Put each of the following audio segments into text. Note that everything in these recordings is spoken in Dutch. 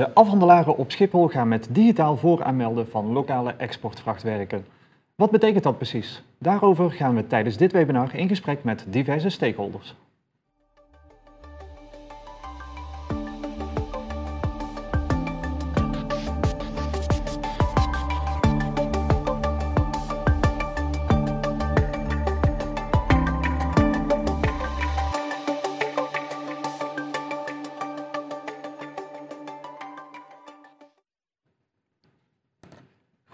De afhandelaren op Schiphol gaan met digitaal vooraanmelden van lokale exportvrachtwerken. Wat betekent dat precies? Daarover gaan we tijdens dit webinar in gesprek met diverse stakeholders.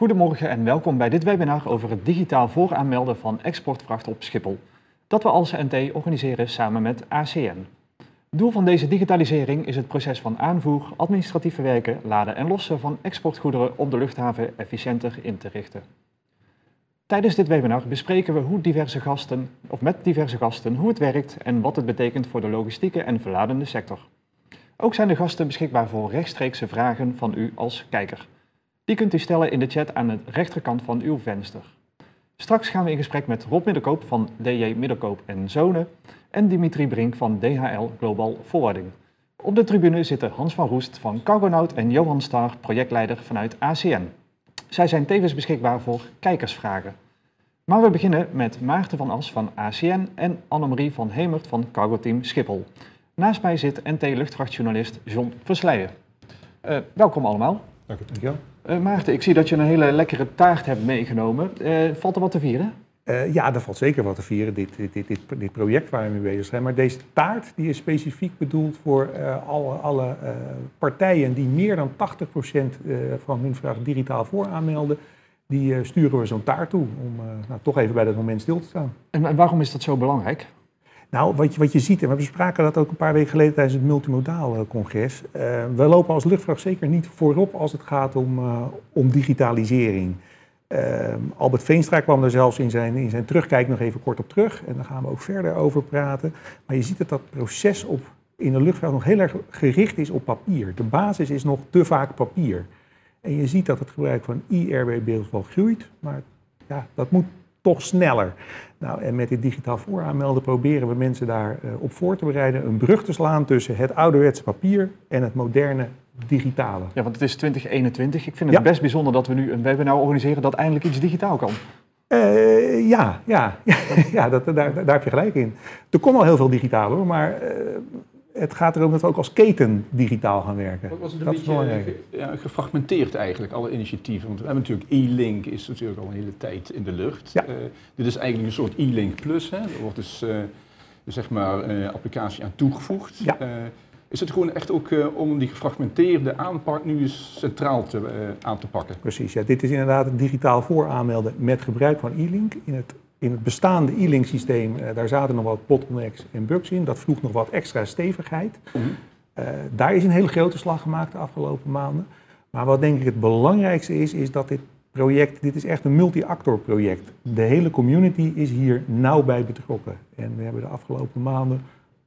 Goedemorgen en welkom bij dit webinar over het digitaal vooraanmelden van exportvracht op Schiphol. Dat we als NT organiseren samen met ACN. Doel van deze digitalisering is het proces van aanvoer, administratief verwerken, laden en lossen van exportgoederen op de luchthaven efficiënter in te richten. Tijdens dit webinar bespreken we hoe diverse gasten, of met diverse gasten hoe het werkt en wat het betekent voor de logistieke en verladende sector. Ook zijn de gasten beschikbaar voor rechtstreekse vragen van u als kijker. Die kunt u stellen in de chat aan de rechterkant van uw venster. Straks gaan we in gesprek met Rob Middelkoop van DJ Middelkoop en Zonen en Dimitri Brink van DHL Global Forwarding. Op de tribune zitten Hans van Roest van Cargonaut en Johan Star, projectleider vanuit ACN. Zij zijn tevens beschikbaar voor kijkersvragen. Maar we beginnen met Maarten van As van ACN en Annemarie van Hemert van Cargo Team Schiphol. Naast mij zit NT-luchtvrachtjournalist John Versleijen. Uh, welkom allemaal. Dank je wel. Uh, Maarten, ik zie dat je een hele lekkere taart hebt meegenomen. Uh, valt er wat te vieren? Uh, ja, er valt zeker wat te vieren, dit, dit, dit, dit, project waar we mee bezig zijn. Maar deze taart die is specifiek bedoeld voor alle, alle partijen die meer dan 80% van hun vraag digitaal vooraanmelden. Die sturen we zo'n taart toe om nou, toch even bij dat moment stil te staan. En waarom is dat zo belangrijk? Nou, wat je, wat je ziet, en we bespraken dat ook een paar weken geleden tijdens het multimodaal eh, congres. Uh, we lopen als luchtvracht zeker niet voorop als het gaat om, uh, om digitalisering. Uh, Albert Veenstra kwam er zelfs in zijn, in zijn terugkijk nog even kort op terug. En daar gaan we ook verder over praten. Maar je ziet dat dat proces op, in de luchtvracht nog heel erg gericht is op papier. De basis is nog te vaak papier. En je ziet dat het gebruik van IRB-beeld wel groeit. Maar ja, dat moet toch sneller. Nou, en met dit digitaal vooraanmelden proberen we mensen daar uh, op voor te bereiden. Een brug te slaan tussen het ouderwetse papier en het moderne digitale. Ja, want het is 2021. Ik vind het best bijzonder dat we nu een webinar organiseren dat eindelijk iets digitaal kan. Uh, ja, ja, ja dat, daar, daar, heb je gelijk in. Er komt al heel veel digitaal hoor, maar uh, het gaat erom dat we ook als keten digitaal gaan werken. Wat was het een beetje ja, gefragmenteerd eigenlijk, alle initiatieven? Want we hebben natuurlijk e-link, is natuurlijk al een hele tijd in de lucht. Ja. Uh, dit is eigenlijk een soort e-link plus, hè? er wordt dus, uh, zeg maar uh, applicatie aan toegevoegd. Ja. is het gewoon echt ook om die gefragmenteerde aanpak nu eens centraal te, aan te pakken? Precies, ja. dit is inderdaad het digitaal vooraanmelden met gebruik van e-link in het in het bestaande e-link systeem, uh, daar zaten nog wat bottlenecks en bugs in. Dat vroeg nog wat extra stevigheid. Mm daar is een hele grote slag gemaakt de afgelopen maanden. Maar wat denk ik het belangrijkste is, is dat dit project, dit is echt een multi-actor project. De hele community is hier nauw bij betrokken. En we hebben de afgelopen maanden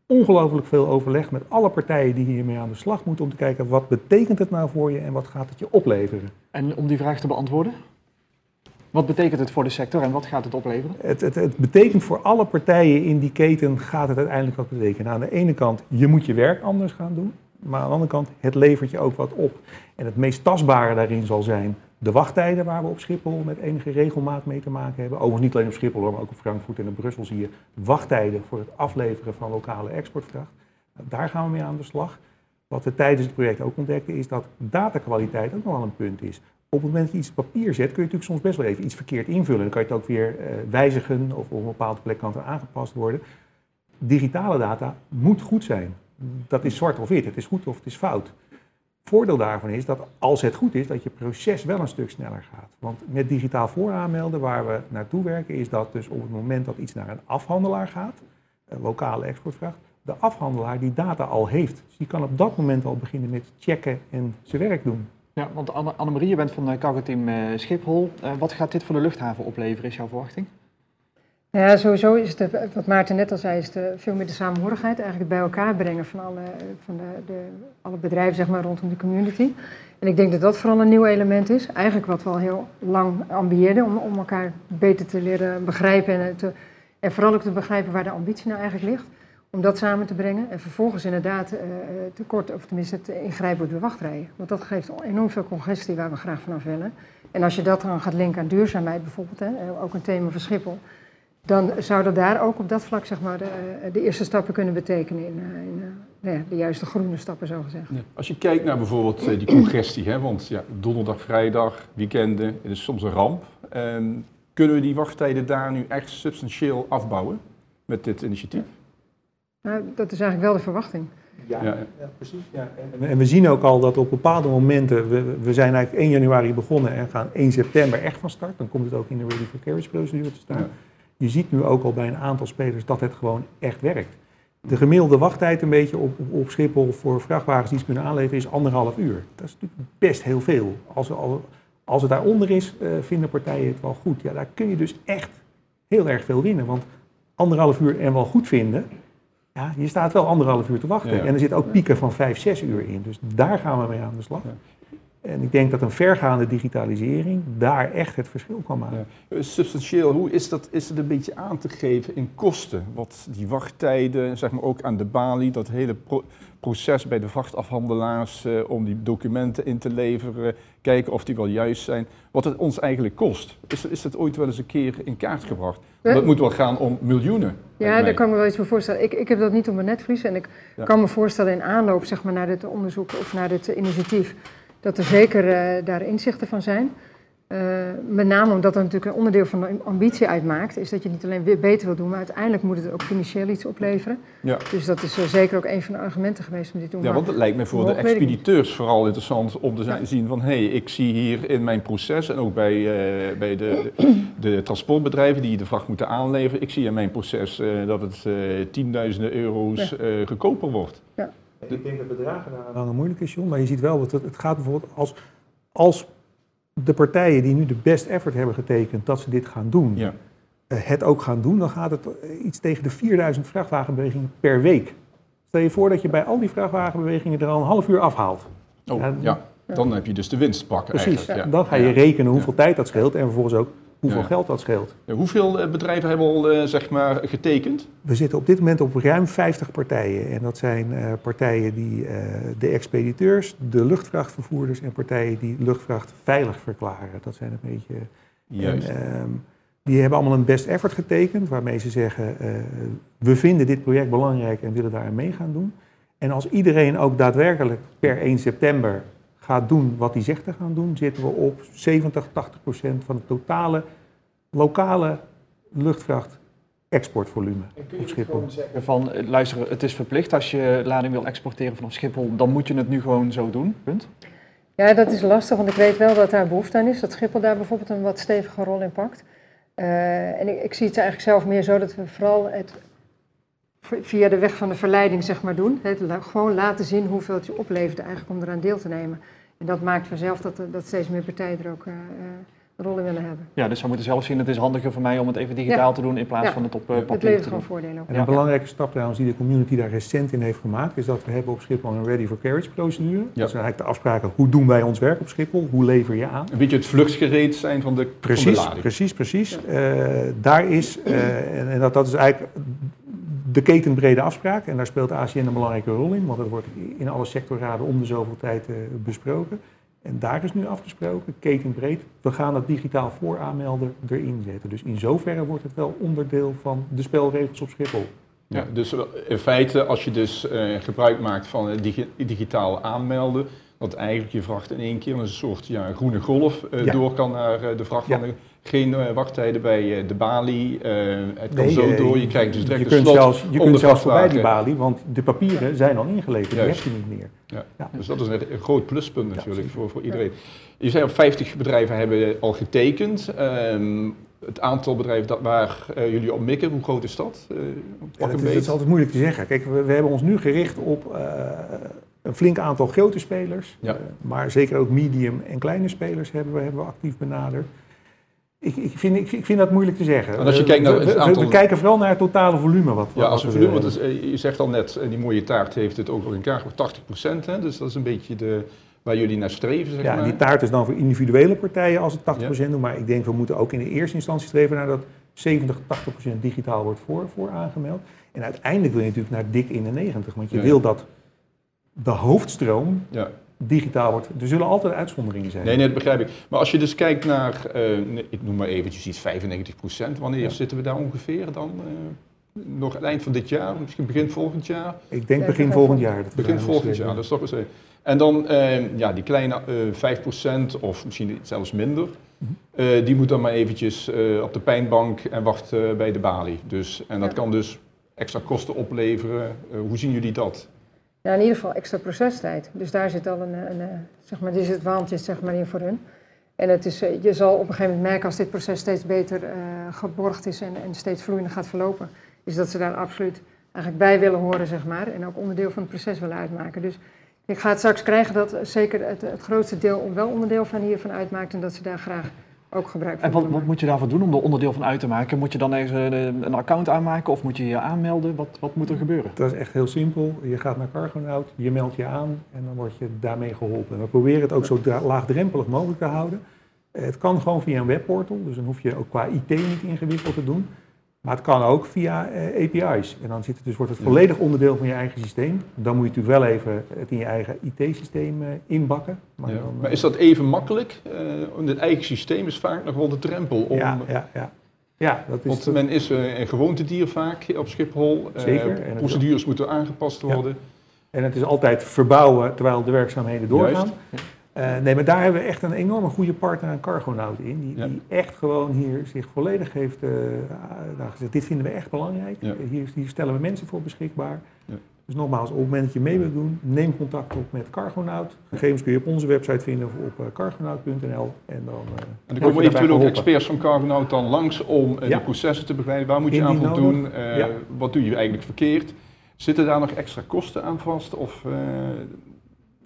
ongelooflijk veel overleg met alle partijen die hiermee aan de slag moeten om te kijken wat betekent het nou voor je en wat gaat het je opleveren. En om die vraag te beantwoorden? Wat betekent het voor de sector en wat gaat het opleveren? Het, het, het, betekent voor alle partijen in die keten gaat het uiteindelijk wat betekenen. Aan de ene kant, je moet je werk anders gaan doen. Maar aan de andere kant, het levert je ook wat op. En het meest tastbare daarin zal zijn de wachttijden waar we op Schiphol met enige regelmaat mee te maken hebben. Overigens niet alleen op Schiphol, maar ook op Frankfurt en in Brussel zie je wachttijden voor het afleveren van lokale exportvracht. Daar gaan we mee aan de slag. Wat we tijdens het project ook ontdekten is dat datakwaliteit ook nog wel een punt is op het moment dat je iets op papier zet, kun je natuurlijk soms best wel even iets verkeerd invullen. Dan kan je het ook weer uh, wijzigen of op een bepaalde plek kan het aangepast worden. Digitale data moet goed zijn. Dat is zwart of wit, het is goed of het is fout. Voordeel daarvan is dat als het goed is, dat je proces wel een stuk sneller gaat. Want met digitaal vooraanmelden, waar we naartoe werken, is dat dus op het moment dat iets naar een afhandelaar gaat, lokale exportvracht, de afhandelaar die data al heeft. Dus die kan op dat moment al beginnen met checken en zijn werk doen. Ja, want Annemarie, je bent van de cargo team eh, Schiphol. Uh, wat gaat dit voor de luchthaven opleveren, is jouw verwachting? Ja, sowieso is het, wat Maarten net al zei, is de, veel meer de samenhorigheid. Eigenlijk bij elkaar brengen van alle, van de, de, alle bedrijven zeg maar, rondom de community. En ik denk dat dat vooral een nieuw element is. Eigenlijk wat we al heel lang ambieerden, om, om elkaar beter te leren begrijpen. En, te, en vooral ook te begrijpen waar de ambitie nou eigenlijk ligt. Om dat samen te brengen. En vervolgens inderdaad uh, tekort, of tenminste het ingrijpen op de wachtrijen. Want dat geeft enorm veel congestie waar we graag vanaf willen. En als je dat dan gaat linken aan duurzaamheid bijvoorbeeld, hè, ook een thema van Schiphol, dan zouden daar ook op dat vlak zeg maar, de, de eerste stappen kunnen betekenen in, nou de juiste groene stappen, zo gezegd. Ja. Als je kijkt naar bijvoorbeeld die congestie, hè, want ja, donderdag, vrijdag, weekenden, is soms een ramp. Ehm, kunnen we die wachttijden daar nu echt substantieel afbouwen met dit initiatief? Nou, dat is eigenlijk wel de verwachting. Ja, ja. ja precies. Ja. En, en, we zien ook al dat op bepaalde momenten, we, we zijn eigenlijk 1 januari begonnen en gaan 1 september echt van start. Dan komt het ook in de Ready for Carriage procedure te staan. Je ziet nu ook al bij een aantal spelers dat het gewoon echt werkt. De gemiddelde wachttijd een beetje op, op, Schiphol voor vrachtwagens die ze kunnen aanleveren is anderhalf uur. Dat is natuurlijk best heel veel. Als, als het daaronder is, uh, vinden partijen het wel goed. Ja, daar kun je dus echt heel erg veel winnen. Want anderhalf uur en wel goed vinden, ja, je staat wel anderhalf uur te wachten. En er zit ook pieken van vijf, zes uur in. Dus daar gaan we mee aan de slag. En ik denk dat een vergaande digitalisering daar echt het verschil kan maken. Ja. Substantieel, hoe is, dat, is het een beetje aan te geven in kosten? Wat die wachttijden, zeg maar ook aan de balie, dat hele proces bij de vrachtafhandelaars uh, om die documenten in te leveren, kijken of die wel juist zijn, wat het ons eigenlijk kost. Is, is het ooit wel eens een keer in kaart gebracht? Want het moet wel gaan om miljoenen. Ja, daar kan ik me wel iets voor voorstellen. Ik, ik heb dat niet op mijn netvlies en ik kan me voorstellen in aanloop zeg maar, naar dit onderzoek of naar dit initiatief dat er zeker uh, daar inzichten van zijn. Uh, met name omdat dat natuurlijk een onderdeel van de ambitie uitmaakt, is dat je niet alleen weer beter wil doen, maar uiteindelijk moet het ook financieel iets opleveren. Ja. Dus dat is uh, zeker ook een van de argumenten geweest om dit te doen. Ja, want het lijkt me voor de expediteurs vooral interessant om te ja. zien van hé, hey, ik zie hier in mijn proces en ook bij, uh, bij de, de, transportbedrijven die de vracht moeten aanleveren, ik zie in mijn proces dat het tienduizenden euro's ja. goedkoper wordt. Ja. Ik denk dat bedragen daar dan moeilijk is, John. Maar je ziet wel dat het, het gaat bijvoorbeeld als, als de partijen die nu de best effort hebben getekend dat ze dit gaan doen, ja. Eh, het ook gaan doen, dan gaat het iets tegen de 4000 vrachtwagenbewegingen per week. Stel je voor dat je bij al die vrachtwagenbewegingen er al een half uur afhaalt. Oh, ja, ja. dan heb je dus de winst pakken Precies, dan ga je rekenen hoeveel tijd dat scheelt en vervolgens ook hoeveel geld dat scheelt. Hoeveel eh, bedrijven hebben al uh, zeg maar, getekend? We zitten op dit moment op ruim 50 partijen. En dat zijn uh, partijen die de expediteurs, de luchtvrachtvervoerders en partijen die luchtvracht veilig verklaren. Dat zijn een beetje. Juist. En, ehm, die hebben allemaal een best effort getekend, waarmee ze zeggen: we vinden dit project belangrijk en willen daar aan mee gaan doen. En als iedereen ook daadwerkelijk per 1 september gaat doen wat hij zegt te gaan doen, zitten we op 70, 80 procent van het totale lokale luchtvracht exportvolume op Schiphol. Zeggen van, eh, luister, het is verplicht als je lading wil exporteren vanaf Schiphol, dan moet je het nu gewoon zo doen, punt? Ja, dat is lastig, want ik weet wel dat daar behoefte aan is, dat Schiphol daar bijvoorbeeld een wat stevige rol in pakt. Uh, en ik, ik, zie het eigenlijk zelf meer zo dat we vooral het via de weg van de verleiding zeg maar doen. Het, gewoon laten zien hoeveel het je oplevert eigenlijk om eraan deel te nemen. En dat maakt vanzelf dat, dat steeds meer partijen er ook uh, een rol in willen hebben. Ja, dus we moeten zelf zien, het is handiger voor mij om het even digitaal te doen in plaats van het op uh, papier het levert gewoon voordelen op. En een belangrijke stap trouwens die de community daar recent in heeft gemaakt, is dat we hebben op Schiphol een ready for carriage procedure. Dat zijn eigenlijk de afspraken, hoe doen wij ons werk op Schiphol, hoe lever je aan. Een beetje het vluchtgereed zijn van de, precies, van de lading. Precies, precies. Uh, daar is, en, en dat, dat is eigenlijk de ketenbrede afspraak. En daar speelt ACN een belangrijke rol in, want dat wordt in alle sectorraden om de zoveel tijd uh, besproken. En daar is nu afgesproken, ketenbreed, we gaan het digitaal vooraanmelden erin zetten. Dus in zoverre wordt het wel onderdeel van de spelregels op Schiphol. Ja, dus in feite, als je dus uh, gebruik maakt van het digi digitaal aanmelden, dat eigenlijk je vracht in één keer een soort ja, groene golf uh, ja. door kan naar de vracht van geen uh, wachttijden bij de balie. Het kan nee, zo door. Je krijgt dus direct je kunt zelfs, Je kunt zelfs voorbij die balie, want de papieren zijn al ingeleverd. Die heb je niet meer. Ja. ja. Dus dat is een, een groot pluspunt natuurlijk voor, voor iedereen. Je zei al 50 bedrijven hebben al getekend. Um, het aantal bedrijven dat waar jullie op mikken, hoe groot is dat? dat, is, dat, is, altijd moeilijk te zeggen. Kijk, we, we hebben ons nu gericht op een flink aantal grote spelers. maar zeker ook medium en kleine spelers hebben we, hebben we actief benaderd. Ik, ik, vind, ik, ik, vind dat moeilijk te zeggen. als je kijkt naar het aantal... we, kijken vooral naar het totale volume. Wat, ja, als het volume, want je zegt al net, die mooie taart heeft het ook nog in kaart, 80 procent. Dus dat is een beetje de, waar jullie naar streven, zeg Ja, maar. die taart is dan voor individuele partijen als het 80% Ja. doen. Maar ik denk we moeten ook in de eerste instantie streven naar dat 70, 80% digitaal wordt voor, voor aangemeld. En uiteindelijk wil je natuurlijk naar dik in de 90. Want je Ja. wil dat de hoofdstroom Ja. digitaal wordt. Er zullen altijd uitzonderingen zijn. Nee, nee, dat begrijp ik. Maar als je dus kijkt naar, eh, ik noem maar eventjes iets, 95% wanneer Ja. zitten we daar ongeveer dan? eh, nog het eind van dit jaar, misschien begin volgend jaar? Ik denk begin volgend vol- jaar. Dat Begin volgend jaar, dat is toch eens even. En dan, eh, ja, die kleine eh 5% of misschien zelfs minder, Mhm. eh, die moet dan maar eventjes eh, op de pijnbank en wacht eh, bij de balie. Dus, en dat Ja. kan dus extra kosten opleveren. Eh, hoe zien jullie dat? Ja, in ieder geval extra procestijd. Dus daar zit al een, een, een zeg maar, is het waantje zeg maar in voor hun. En het is, eh, je zal op een gegeven moment merken als dit proces steeds beter eh, geborgd is en, en steeds vloeiender gaat verlopen, is dat ze daar absoluut eigenlijk bij willen horen, zeg maar, en ook onderdeel van het proces willen uitmaken. Dus ik ga het straks krijgen dat zeker het, het grootste deel wel onderdeel van hiervan uitmaakt en dat ze daar graag ook gebruik van En wat, wat moet je daarvoor doen om er onderdeel van uit te maken? Moet je dan ergens een, een account aanmaken of moet je je aanmelden? Wat, wat moet er gebeuren? Dat is echt heel simpel. Je gaat naar Cargonaut, je meldt je aan en dan word je daarmee geholpen. En we proberen het ook zo laagdrempelig mogelijk te houden. Het kan gewoon via een webportal, dus dan hoef je ook qua IT niet ingewikkeld te doen. Maar het kan ook via eh, API's. En dan zit het dus, wordt het volledig onderdeel van je eigen systeem. Dan moet je natuurlijk wel even het in je eigen IT-systeem eh, inbakken. Maar, Ja. dan, eh, Maar is dat even makkelijk? Eh in het eigen systeem is vaak nog wel de drempel om... ja, ja, ja. ja, dat is... Want dat- men is een gewoontedier vaak op Schiphol. Eh, Zeker. En procedures moeten aangepast Ja. worden. En het is altijd verbouwen terwijl de werkzaamheden doorgaan. Juist. Eh, nee, maar daar hebben we echt een enorme goede partner aan Cargonaut in. Die, Ja. die echt gewoon hier zich volledig heeft nou, gezegd, dit vinden we echt belangrijk. Ja. Hier, hier stellen we mensen voor beschikbaar. Ja. Dus nogmaals, op het moment dat je mee wilt doen, neem contact op met Cargonaut. Gegevens kun je op onze website vinden of op eh, cargonaut.nl. En dan, eh, En dan komen eventueel ook experts van Cargonaut dan langs om die processen te begeleiden. Waar moet je aan voldoen? Wat doe je eigenlijk verkeerd? Zitten daar nog extra kosten aan vast? Of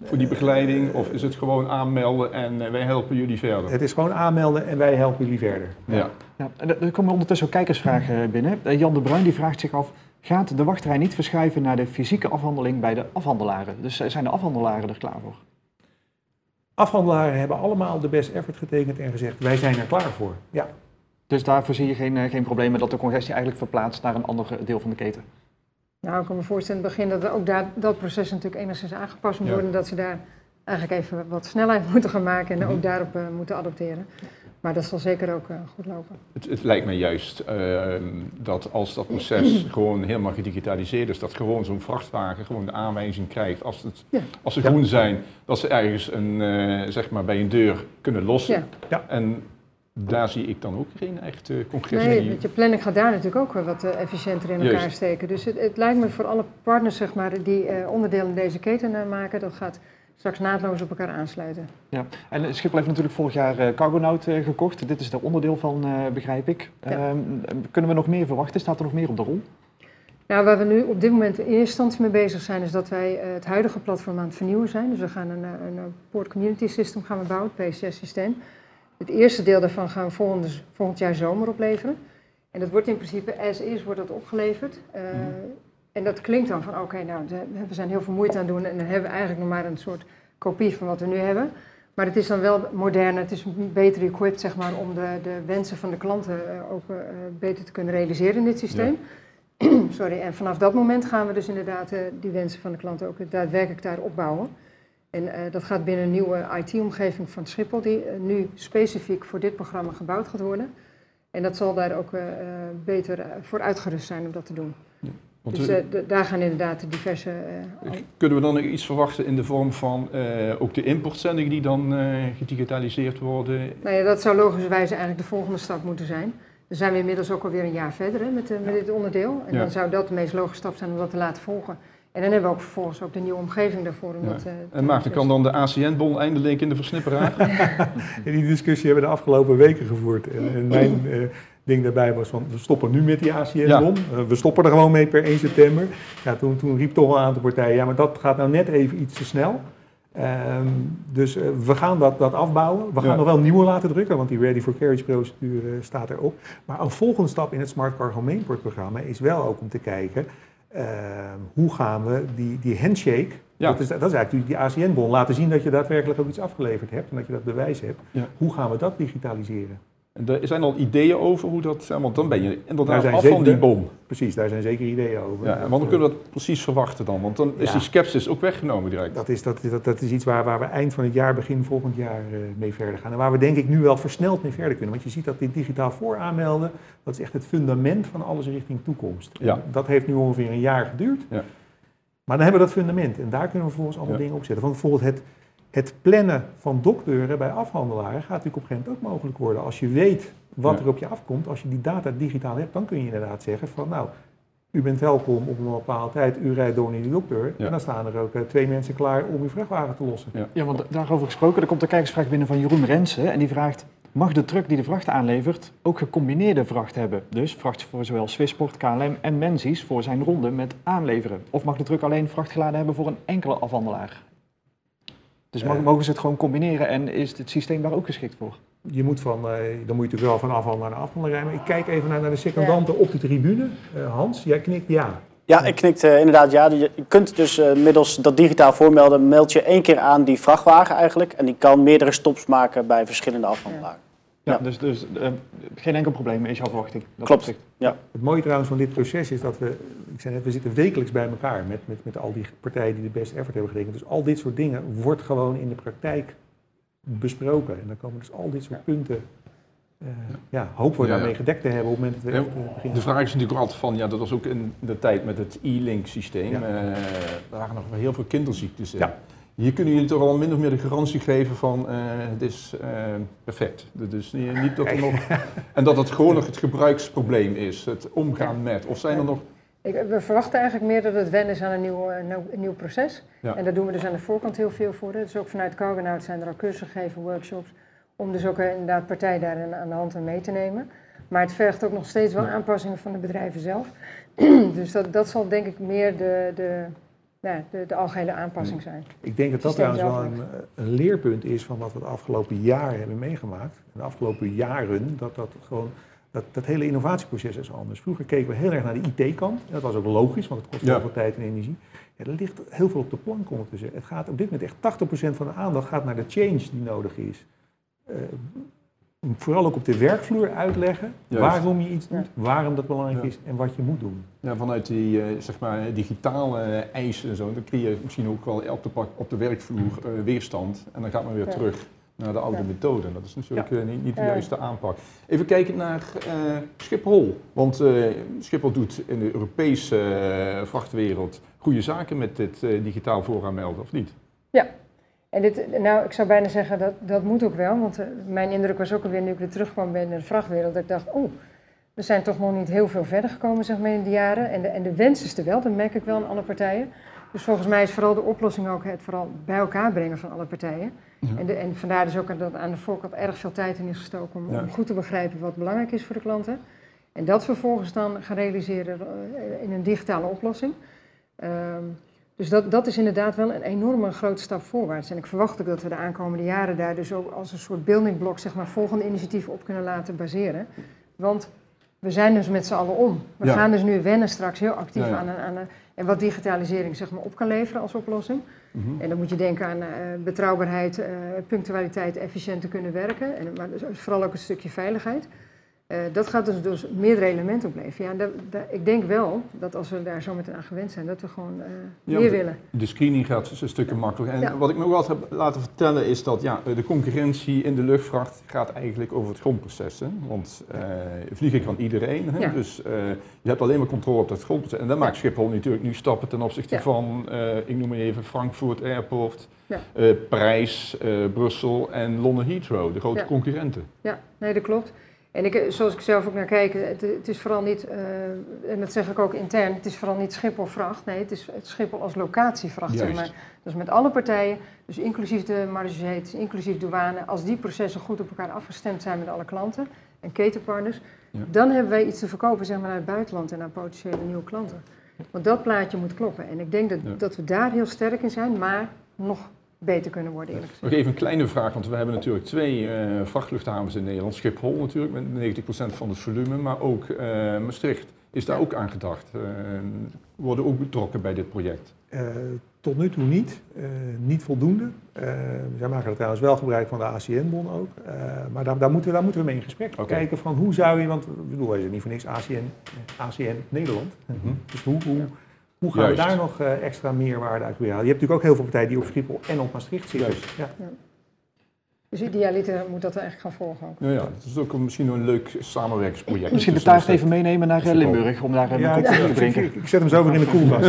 voor die begeleiding? Of is het gewoon aanmelden en eh, wij helpen jullie verder? Het is gewoon aanmelden en wij helpen jullie verder. Ja. Ja, en er komen ondertussen ook kijkersvragen binnen. Eh, Jan de Bruin die vraagt zich af, gaat de wachtrij niet verschuiven naar de fysieke afhandeling bij de afhandelaren? Dus eh, zijn de afhandelaren er klaar voor? Afhandelaren hebben allemaal de best effort getekend en gezegd, wij zijn er klaar voor. Ja, Dus daarvoor zie je geen, eh, geen problemen dat de congestie eigenlijk verplaatst naar een ander deel van de keten. Nou, ik kan me voorstellen in het begin dat ook daar, dat proces natuurlijk enigszins aangepast moet Ja. worden. Dat ze daar eigenlijk even wat snelheid moeten gaan maken en Mhm. ook daarop eh, moeten adopteren. Maar dat zal zeker ook eh, goed lopen. Het, het lijkt mij juist eh, dat als dat proces gewoon helemaal gedigitaliseerd is, dat gewoon zo'n vrachtwagen gewoon de aanwijzing krijgt als, het, Ja. als ze Ja. groen zijn, dat ze ergens een, eh, zeg maar bij een deur kunnen lossen. Ja. Ja. En daar zie ik dan ook geen echte congestie. Nee, want je planning gaat daar natuurlijk ook weer wat eh, efficiënter in elkaar Juist. steken. Dus het, het lijkt me voor alle partners zeg maar, die eh, onderdeel in deze keten eh, maken, dat gaat straks naadloos op elkaar aansluiten. Ja. En eh, Schiphol heeft natuurlijk vorig jaar eh, Cargonaut eh, gekocht. Dit is er onderdeel van, eh, begrijp ik. Ja. Ehm, kunnen we nog meer verwachten? Staat er nog meer op de rol? Nou, waar we nu op dit moment in eerste instantie mee bezig zijn, is dat wij eh, het huidige platform aan het vernieuwen zijn. Dus we gaan een, eh, een, een Port Community System gaan we bouwen, het PCS-systeem. Het eerste deel daarvan gaan we volgend jaar zomer opleveren. En dat wordt in principe as is, wordt dat opgeleverd. Eh, En dat klinkt dan van, oké, nou, we zijn heel veel moeite aan het doen en dan hebben we eigenlijk nog maar een soort kopie van wat we nu hebben. Maar het is dan wel moderner, het is beter equipped zeg maar, om de, de wensen van de klanten eh, ook eh, beter te kunnen realiseren in dit systeem. Sorry, en vanaf dat moment gaan we dus inderdaad die wensen van de klanten ook daadwerkelijk daar opbouwen. En eh, dat gaat binnen een nieuwe IT-omgeving van Schiphol, die eh, nu specifiek voor dit programma gebouwd gaat worden. En dat zal daar ook eh, beter voor uitgerust zijn om dat te doen. Want dus we- daar gaan inderdaad de diverse... al- Kunnen we dan nog iets verwachten in de vorm van ook de importzendingen die dan gedigitaliseerd worden? Nou ja, dat zou logischerwijs eigenlijk de volgende stap moeten zijn. Dan zijn we inmiddels ook alweer een jaar verder hè, met, met dit onderdeel. En Ja. dan zou dat de meest logische stap zijn om dat te laten volgen. En dan hebben we ook vervolgens ook de nieuwe omgeving daarvoor. Om Ja. dat, eh, En Maarten, kan dan de ACN-bon eindelijk in de versnipperaar? En die discussie hebben we de afgelopen weken gevoerd. En, en mijn eh, ding daarbij was van, we stoppen nu met die ACN-bom. Eh, we stoppen er gewoon mee per 1 september. Ja, toen, toen riep toch wel een aantal partijen, ja, maar dat gaat nou net even iets te snel. Ehm, dus we gaan dat, dat afbouwen. We gaan Ja. nog wel nieuwe laten drukken, want die Ready for Carriage procedure staat erop. Maar een volgende stap in het Smart Cargo Mainport programma is wel ook om te kijken... ehm, hoe gaan we die, die handshake Ja. Dat, is, dat is eigenlijk die ACN-bon. Laten zien dat je daadwerkelijk ook iets afgeleverd hebt en dat je dat bewijs hebt. Ja. Hoe gaan we dat digitaliseren? Er zijn al ideeën over hoe dat, want dan ben je Daar inderdaad zijn af van die bom. Precies, daar zijn zeker ideeën over. Ja, en wanneer kunnen we dat precies verwachten dan? Want dan is Ja. die sceptisch ook weggenomen direct. Dat is, dat, dat, dat is iets waar, waar we eind van het jaar, begin volgend jaar eh, mee verder gaan. En waar we denk ik nu wel versneld mee verder kunnen. Want je ziet dat dit digitaal vooraanmelden, dat is echt het fundament van alles richting toekomst. Ja. Dat heeft nu ongeveer een jaar geduurd. Ja. Maar dan hebben we dat fundament en daar kunnen we vervolgens allemaal dingen op zetten. Want bijvoorbeeld het, het plannen van dokteuren bij afhandelaren gaat natuurlijk op een gegeven moment ook mogelijk worden. Als je weet wat Ja. er op je afkomt, als je die data digitaal hebt, dan kun je inderdaad zeggen van nou, u bent welkom op een bepaalde tijd, u rijdt door naar die dokter. Ja. En dan staan er ook eh, twee mensen klaar om uw vrachtwagen te lossen. Ja, want daarover gesproken, er komt een kijkersvraag binnen van Jeroen Rensen. En die vraagt, mag de truck die de vracht aanlevert ook gecombineerde vracht hebben? Dus vracht voor zowel Swissport, KLM en Menzies voor zijn ronde met aanleveren? Of mag de truck alleen vracht geladen hebben voor een enkele afhandelaar? Dus Eh. mogen ze het gewoon combineren en is het systeem daar ook geschikt voor? Je moet van, eh, dan moet je natuurlijk wel van afhandelaar naar afhandelaar rijden. Maar ik kijk even naar, naar de secondanten op de tribune. Eh, Hans, jij knikt ja. Ja, ik knikte eh, inderdaad ja. Je kunt dus eh, middels dat digitaal voormelden, meld je één keer aan die vrachtwagen eigenlijk. En die kan meerdere stops maken bij verschillende. Ja, Ja. dus, dus eh, geen enkel probleem is jouw verwachting. Dat Klopt. opzicht. Het mooie trouwens van dit proces is dat we, ik zei net, we zitten wekelijks bij elkaar met, met, met al die partijen die de best effort hebben getekend. Dus al dit soort dingen wordt gewoon in de praktijk besproken. En dan komen dus al dit soort punten, eh, ja, hopen we Ja, ja. daarmee gedekt te hebben op het moment dat we Ja, echt eh, beginnen. De vraag is natuurlijk altijd van, ja, dat was ook in de tijd met het e-link systeem. Ja. waren nog heel veel kinderziektes in. Ja. Hier kunnen jullie toch al min of meer de garantie geven van eh, het is eh, perfect. Dus niet niet dat er nog, en dat het gewoon nog het gebruiksprobleem is, het omgaan met. Of zijn er nog Ik, we verwachten eigenlijk meer dat het wennen is aan een nieuw, eh, een nieuw proces. Ja. En daar doen we dus aan de voorkant heel veel voor. Dus ook vanuit Cargonaut zijn er al cursussen gegeven, workshops, om dus ook inderdaad partij daarin aan de hand mee te nemen. Maar het vergt ook nog steeds wel aanpassingen van de bedrijven zelf. dus dat, dat zal denk ik meer de, de, ja, de, de algehele aanpassing zijn. Ik denk dat dat trouwens wel een, een leerpunt is van wat we het afgelopen jaar hebben meegemaakt. De afgelopen jaren, dat dat gewoon, dat, dat hele innovatieproces is anders. Vroeger keken we heel erg naar de IT-kant. Dat was ook logisch, want het kost Ja. heel veel tijd en energie. Ja, er ligt heel veel op de plank ondertussen. Het gaat op dit moment echt 80% van de aandacht gaat naar de change die nodig is. Eh, vooral ook op de werkvloer uitleggen Juist. waarom je iets doet, Ja. waarom dat belangrijk Ja. is en wat je moet doen. Ja, vanuit die eh, zeg maar, digitale eisen en zo, dan creëer je misschien ook wel op de, pak- op de werkvloer eh, weerstand. En dan gaat men weer Ja. terug naar de oude Ja. methode. Dat is natuurlijk eh, niet, niet de Ja. juiste aanpak. Even kijken naar eh, Schiphol. Want eh, Schiphol doet in de Europese eh, vrachtwereld goede zaken met dit eh, digitaal vooraanmelden, of niet? En dit, nou, ik zou bijna zeggen dat dat moet ook wel. Want eh, mijn indruk was ook alweer nu ik weer terugkwam bij de vrachtwereld. Dat ik dacht, oh, we zijn toch nog niet heel veel verder gekomen zeg maar, in de jaren. En de, en de wens is er wel, dat merk ik wel aan alle partijen. Dus volgens mij is vooral de oplossing ook het vooral bij elkaar brengen van alle partijen. Ja. En, de, en vandaar dus ook dat aan de voorkant erg veel tijd in is gestoken om, Ja. om goed te begrijpen wat belangrijk is voor de klanten. En dat vervolgens dan gaan realiseren eh, in een digitale oplossing. Ehm, dus dat, dat is inderdaad wel een enorme grote stap voorwaarts. En ik verwacht ook dat we de aankomende jaren daar dus ook als een soort building block, zeg maar, volgende initiatieven op kunnen laten baseren. Want we zijn dus met z'n allen om. We Ja. gaan dus nu wennen straks heel actief Ja, ja. aan, een, aan een, en wat digitalisering zeg maar, op kan leveren als oplossing. Mhm. En dan moet je denken aan eh, betrouwbaarheid, eh, punctualiteit, efficiënt te kunnen werken. En, maar dus vooral ook een stukje veiligheid. Eh, dat gaat dus, dus meerdere elementen opleveren. Ja, ik denk wel dat als we daar zo meteen aan gewend zijn, dat we gewoon Ja, meer willen. De screening gaat dus een stukje makkelijker. En Ja. wat ik me ook altijd heb laten vertellen is dat ja, de concurrentie in de luchtvracht gaat eigenlijk over het grondproces. Hè? Want eh, vliegen kan iedereen. Hè? Ja. Dus je hebt alleen maar controle op dat grondproces. En dan maakt Schiphol natuurlijk nu stappen ten opzichte van, ik noem maar even Frankfurt Airport, Parijs, Brussel en Londen Heathrow, de grote Ja. concurrenten. Ja, nee, dat klopt. En ik, zoals ik zelf ook naar kijk, het, het is vooral niet, eh, en dat zeg ik ook intern, het is vooral niet Schiphol vracht. Nee, het is het Schiphol als locatievracht, zeg maar. Dus met alle partijen, dus inclusief de marges, inclusief douane, als die processen goed op elkaar afgestemd zijn met alle klanten en ketenpartners, Ja. dan hebben wij iets te verkopen zeg maar, naar het buitenland en naar potentiële nieuwe klanten. Want dat plaatje moet kloppen. En ik denk dat, Ja. dat we daar heel sterk in zijn, maar nog beter kunnen worden, eerlijk gezegd. Nog even een kleine vraag, want we hebben natuurlijk twee eh, vrachtluchthavens in Nederland. Schiphol natuurlijk met 90% van het volume, maar ook eh, Maastricht. Is daar Ja. ook aan gedacht? Eh, worden ook betrokken bij dit project? Eh, Tot nu toe niet. Uh, niet voldoende. Uh, zij maken er trouwens wel gebruik van de ACN-bon ook. Uh, maar daar, daar, moeten we, daar moeten we mee in gesprek. Okay. Kijken van hoe zou je, want ik bedoel, zijn niet voor niks ACN, ACN Nederland. Mm -hmm. Dus hoe, hoe, hoe gaan Juist. we daar nog extra meerwaarde uit halen? Je hebt natuurlijk ook heel veel partijen die op Schiphol en op Maastricht zitten. Ja. ja. Dus idealiter moet dat eigenlijk gaan volgen ook. Ja, ja, dat is ook misschien een leuk samenwerkingsproject. Misschien de taart even meenemen naar eh, Limburg om daar een ja, kop te drinken. Ik, ik, zet hem zo weer in de koelkast.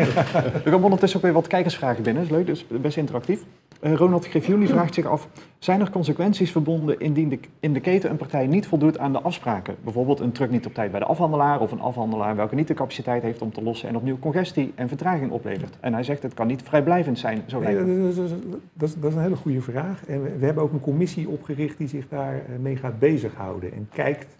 er komen ondertussen ook weer wat kijkersvragen binnen. Dat is leuk, dus best interactief. Uh, Ronald Griffioen vraagt zich af, zijn er consequenties verbonden indien de, in de keten een partij niet voldoet aan de afspraken? Bijvoorbeeld een truck niet op tijd bij de afhandelaar of een afhandelaar welke niet de capaciteit heeft om te lossen en opnieuw congestie en vertraging oplevert. En hij zegt het kan niet vrijblijvend zijn. Zo nee, dat, is, dat, is, dat, is, een hele goede vraag. En we, hebben ook een commissie opgericht die zich daarmee gaat bezighouden en kijkt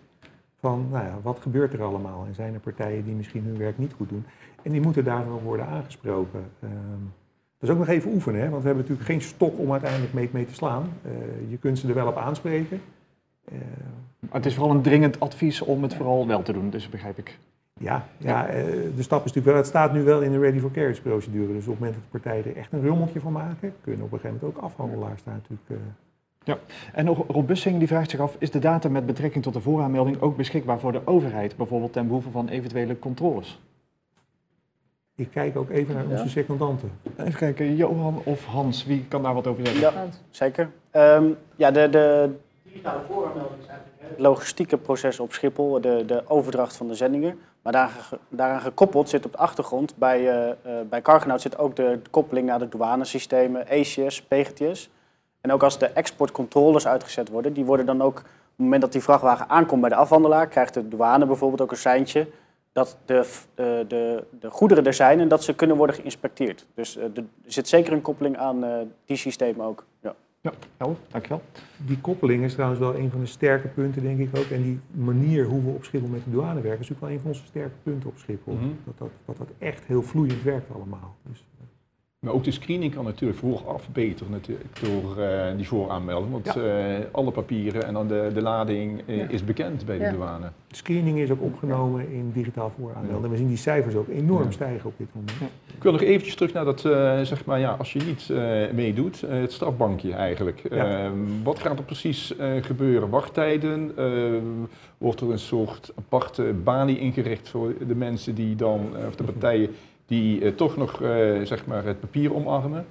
van nou ja, wat gebeurt er allemaal en zijn er partijen die misschien hun werk niet goed doen. En die moeten daar wel worden aangesproken. Um, dat is ook nog even oefenen, hè? want we hebben natuurlijk geen stok om uiteindelijk mee, mee te slaan. Uh, je kunt ze er wel op aanspreken. Uh, het is vooral een dringend advies om het vooral wel te doen, dus begrijp ik. Ja, ja, uh, de stap is natuurlijk wel, het staat nu wel in de ready for carriage procedure. Dus op het moment dat de partijen er echt een rummeltje van maken, kunnen op een gegeven moment ook afhandelaars daar natuurlijk... Ja, en nog Rob Bussing die vraagt zich af, is de data met betrekking tot de vooraanmelding ook beschikbaar voor de overheid, bijvoorbeeld ten behoeve van eventuele controles? Ik kijk ook even naar onze secondanten. Even kijken, Johan of Hans, wie kan daar wat over zeggen? Ja, zeker. Um, ja, de, de digitale vooraanmelding is eigenlijk het logistieke proces op Schiphol, de, de overdracht van de zendingen. Maar daar, daaraan gekoppeld zit op de achtergrond, bij, uh, bij Cargonaut zit ook de, de, koppeling naar de douanesystemen, ACS, PGTS. En ook als de exportcontroles uitgezet worden, die worden dan ook, op het moment dat die vrachtwagen aankomt bij de afhandelaar, krijgt de douane bijvoorbeeld ook een seintje dat de, uh, de, de goederen er zijn en dat ze kunnen worden geïnspecteerd. Dus uh, er zit zeker een koppeling aan uh, die systemen ook. Ja, ja helder, dankjewel. Die koppeling is trouwens wel een van de sterke punten, denk ik ook. En die manier hoe we op Schiphol met de douane werken, is natuurlijk wel een van onze sterke punten op Schiphol. Mm -hmm. dat, dat, dat dat echt heel vloeiend werkt allemaal. Dus, maar ook de screening kan natuurlijk vooraf beter natuurlijk door uh, die vooraanmelding. Want ja. uh, alle papieren en dan de, de lading uh, ja. is bekend bij de ja. douane. De screening is ook opgenomen in digitaal vooraanmelden. We zien die cijfers ook enorm stijgen op dit moment. Ik wil nog eventjes terug naar dat, zeg maar, ja, als je niet meedoet, het strafbankje eigenlijk. Ehm, wat gaat er precies gebeuren? Wachttijden? Ehm, wordt er een soort aparte balie ingericht voor de mensen die dan, of de partijen die uh, toch nog uh, zeg maar het papier omarmen?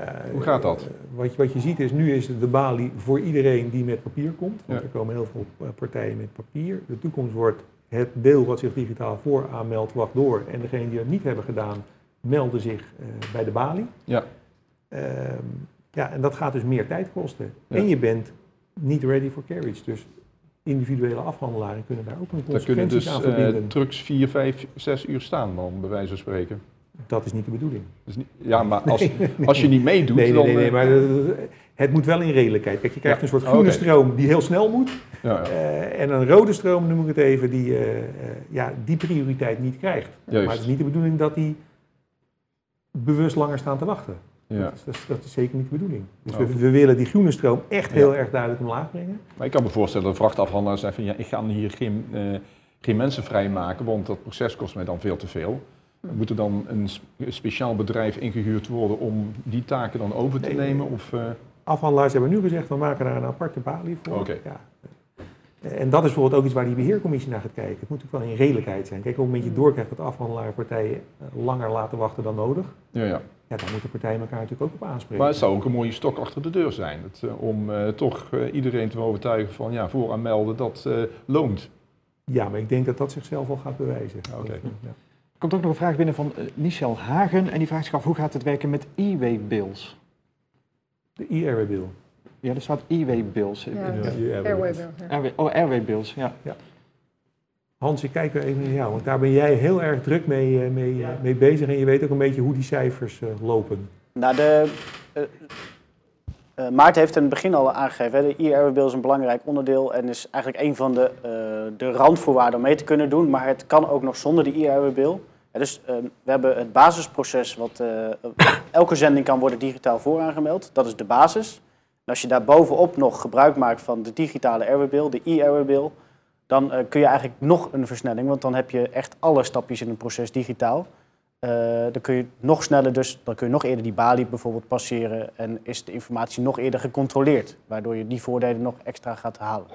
Uh, Hoe gaat dat? wat, je, wat je ziet is, nu is de balie voor iedereen die met papier komt. Want ja. er komen heel veel partijen met papier. De toekomst wordt het deel wat zich digitaal voor aanmeldt, wacht door. En degenen die dat niet hebben gedaan, melden zich bij de balie. Ja. Ehm, ja, en dat gaat dus meer tijd kosten. Ja. En je bent niet ready for carriage. Dus individuele afhandelaren kunnen daar ook een consequenties aan verbinden. kunnen dus uh, trucks 4, 5, 6 uur staan dan, bij wijze van spreken. Dat is niet de bedoeling. Niet, ja, maar als, nee, nee, als je niet meedoet, nee, dan... Nee, nee, maar het moet wel in redelijkheid. Kijk, je krijgt ja. een soort groene okay. stroom die heel snel moet. Ja, ja. Uh, en een rode stroom, noem ik het even, die uh, ja, die prioriteit niet krijgt. Juist. Maar het is niet de bedoeling dat die bewust langer staan te wachten. Ja. Dat, is, dat, is, zeker niet de bedoeling. Dus we, we, willen die groene stroom echt heel ja. erg duidelijk omlaag brengen. Maar ik kan me voorstellen dat een vrachtafhandelaar zegt van ja, ik ga hier geen, uh, geen mensen vrijmaken, want dat proces kost mij dan veel te veel. Moet er dan een speciaal bedrijf ingehuurd worden om die taken dan over te nee, nemen? Of, uh... Afhandelaars hebben nu gezegd, we maken daar een aparte balie voor. Okay. Ja. En dat is bijvoorbeeld ook iets waar die beheercommissie naar gaat kijken. Het moet natuurlijk wel in redelijkheid zijn. Kijk, op het moment je doorkrijgt dat afhandelaarpartijen langer laten wachten dan nodig. Ja, ja ja, daar moeten partijen elkaar natuurlijk ook op aanspreken. Maar het zou ook een mooie stok achter de deur zijn. Het, uh, om uh, toch uh, iedereen te overtuigen van ja, vooraan melden, dat loont. Ja, maar ik denk dat dat zichzelf al gaat bewijzen. Okay. Ja. Er komt ook nog een vraag binnen van Michel Hagen. En die vraagt zich af, hoe gaat het werken met e-way bills? De e-airway bill? Ja, er staat e-way bills. Ja, ja. Airway oh, airway bills, ja. ja. Hans, ik kijk weer even naar jou, want daar ben jij heel erg druk mee, mee, ja. mee bezig en je weet ook een beetje hoe die cijfers uh, lopen. Nou, de, uh, uh, Maarten heeft in het begin al aangegeven, hè, de IRW-bill is een belangrijk onderdeel en is eigenlijk een van de, de randvoorwaarden om mee te kunnen doen, maar het kan ook nog zonder de IRW-bill. dus we hebben het basisproces, wat elke zending kan worden digitaal vooraangemeld, dat is de basis. En als je daar bovenop nog gebruik maakt van de digitale RW-bill, de IRW-bill, dan uh, kun je eigenlijk nog een versnelling, want dan heb je echt alle stapjes in een proces digitaal. Uh, dan kun je nog sneller, dus dan kun je nog eerder die balie bijvoorbeeld passeren en is de informatie nog eerder gecontroleerd, waardoor je die voordelen nog extra gaat halen.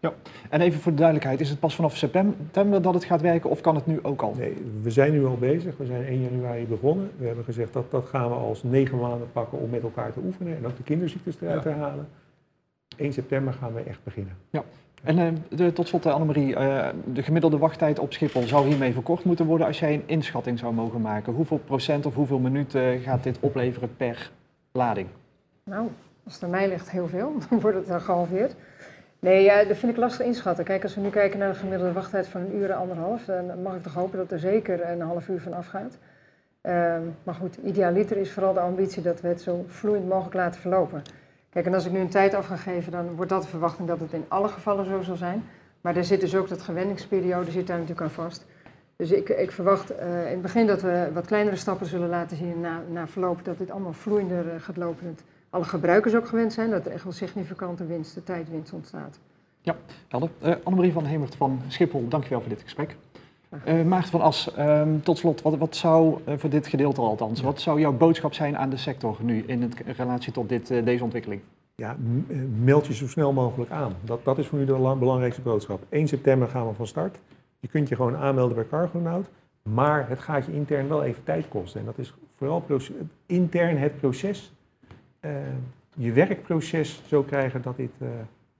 Ja, en even voor de duidelijkheid, is het pas vanaf september dat het gaat werken of kan het nu ook al? Nee, we zijn nu al bezig. We zijn 1 januari begonnen. We hebben gezegd dat dat gaan we als negen maanden pakken om met elkaar te oefenen en ook de kinderziektes eruit te halen. 1 september gaan we echt beginnen. Ja. En uh, de, tot slot, uh, Annemarie, uh, de gemiddelde wachttijd op Schiphol zou hiermee verkort moeten worden als jij een inschatting zou mogen maken. Hoeveel procent of hoeveel minuten gaat dit opleveren per lading? Nou, als het aan mij ligt heel veel, dan wordt het dan gehalveerd. Nee, ja, dat vind ik lastig inschatten. Kijk, als we nu kijken naar de gemiddelde wachttijd van een uur en anderhalf, dan mag ik toch hopen dat er zeker een half uur van afgaat. Ehm, maar goed, idealiter is vooral de ambitie dat we het zo vloeiend mogelijk laten verlopen. Kijk, en als ik nu een tijd af ga geven, dan wordt dat de verwachting dat het in alle gevallen zo zal zijn. Maar er zit dus ook dat gewenningsperiode zit daar natuurlijk aan vast. Dus ik, ik verwacht uh, in het begin dat we wat kleinere stappen zullen laten zien na, na verloop dat dit allemaal vloeiender uh, gaat lopen. Dat alle gebruikers ook gewend zijn, dat er echt wel significante winst, de tijdwinst ontstaat. Ja, helder. Uh, Annemarie van Hemert van Schiphol, dankjewel voor dit gesprek. Uh, Maarten van As, um, tot slot, wat, wat zou uh, voor dit gedeelte althans, wat zou jouw boodschap zijn aan de sector nu in het, relatie tot dit, uh, deze ontwikkeling? Ja, meld je zo snel mogelijk aan. Dat, dat is voor nu de belangrijkste boodschap. 1 september gaan we van start. Je kunt je gewoon aanmelden bij Cargonaut, maar het gaat je intern wel even tijd kosten. En dat is vooral intern het proces, je werkproces zo krijgen dat dit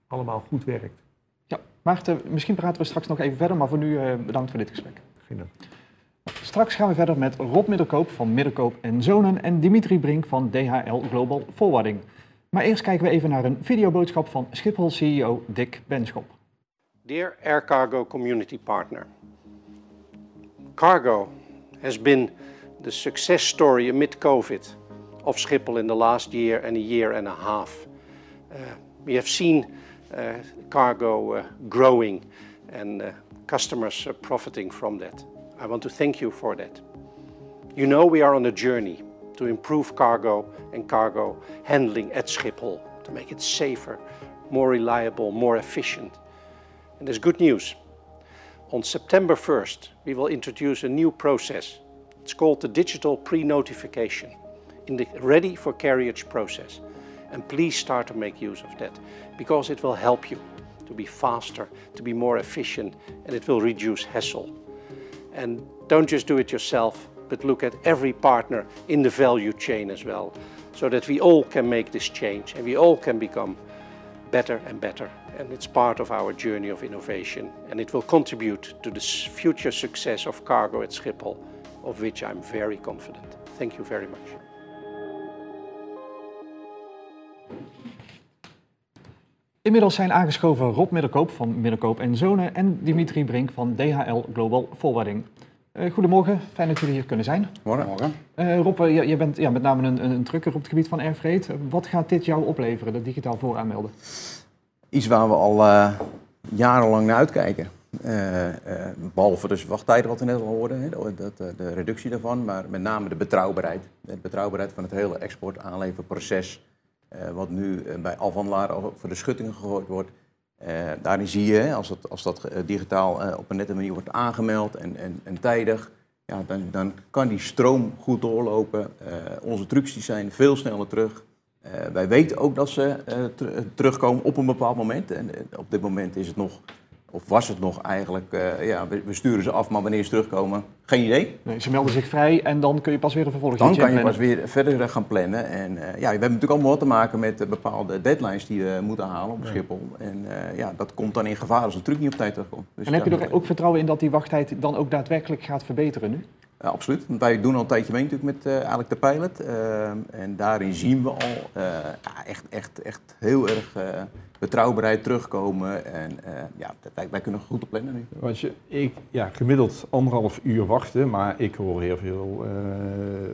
allemaal goed werkt. Maarten, misschien praten we straks nog even verder, maar voor nu uh, bedankt voor dit gesprek. Geen dank. Straks gaan we verder met Rob Middelkoop van Middelkoop en Zonen en Dimitri Brink van DHL Global Forwarding. Maar eerst kijken we even naar een videoboodschap van Schiphol CEO Dick Benschop. Dear Air Cargo Community Partner, Cargo has been the success story amid COVID of Schiphol in the last year and a year and a half. Uh, we have seen cargo uh, growing and uh, customers profiting from that. I want to thank you for that. You know we are on a journey to improve cargo and cargo handling at Schiphol to make it safer, more reliable, more efficient. And there's good news. On September 1st, we will introduce a new process. It's called the digital pre-notification in the ready for carriage process. And please start to make use of that because it will help you to be faster, to be more efficient, and it will reduce hassle. And don't just do it yourself, but look at every partner in the value chain as well, so that we all can make this change and we all can become better and better. And it's part of our journey of innovation, and it will contribute to the future success of cargo at Schiphol, of which I'm very confident. Thank you very much. Inmiddels zijn aangeschoven Rob Middelkoop van Middelkoop en Zonen en Dimitri Brink van DHL Global Forwarding. Uh, goedemorgen, fijn dat jullie hier kunnen zijn. Morgen. Uh, Rob, uh, je, je, bent ja, met name een, een drukker op het gebied van airfreight. Wat gaat dit jou opleveren, dat digitaal vooraanmelden? Iets waar we al jarenlang naar uitkijken. behalve dus wachttijden, wat we net al hoorden, hè, de, de, reductie daarvan, maar met name de betrouwbaarheid. De betrouwbaarheid van het hele export-aanleverproces uh, wat nu uh, bij afhandelaren voor de schuttingen gegooid wordt. Uh, daarin zie je, als dat, als dat digitaal op een nette manier wordt aangemeld en, en, en tijdig, ja, dan, dan kan die stroom goed doorlopen. onze trucks die zijn veel sneller terug. wij weten ook dat ze terugkomen op een bepaald moment. En op dit moment is het nog of was het nog eigenlijk, uh, ja, we, sturen ze af, maar wanneer ze terugkomen, geen idee. Nee, ze melden zich vrij en dan kun je pas weer een vervolg Dan kan je pas weer verder gaan plannen. En uh, ja, we hebben natuurlijk allemaal wat te maken met uh, bepaalde deadlines die we moeten halen op Schiphol. En ja, dat komt dan in gevaar als de truc niet op tijd terugkomt. Dus en heb je er ook vertrouwen in dat die wachttijd dan ook daadwerkelijk gaat verbeteren nu? Ja, absoluut. Want wij doen al een tijdje mee natuurlijk met eigenlijk de pilot. en daarin zien we al echt, echt, echt heel erg betrouwbaarheid terugkomen. En uh, ja, wij, wij, kunnen goed op plannen nu. Want je, ik, ja, gemiddeld anderhalf uur wachten, maar ik hoor heel veel uh,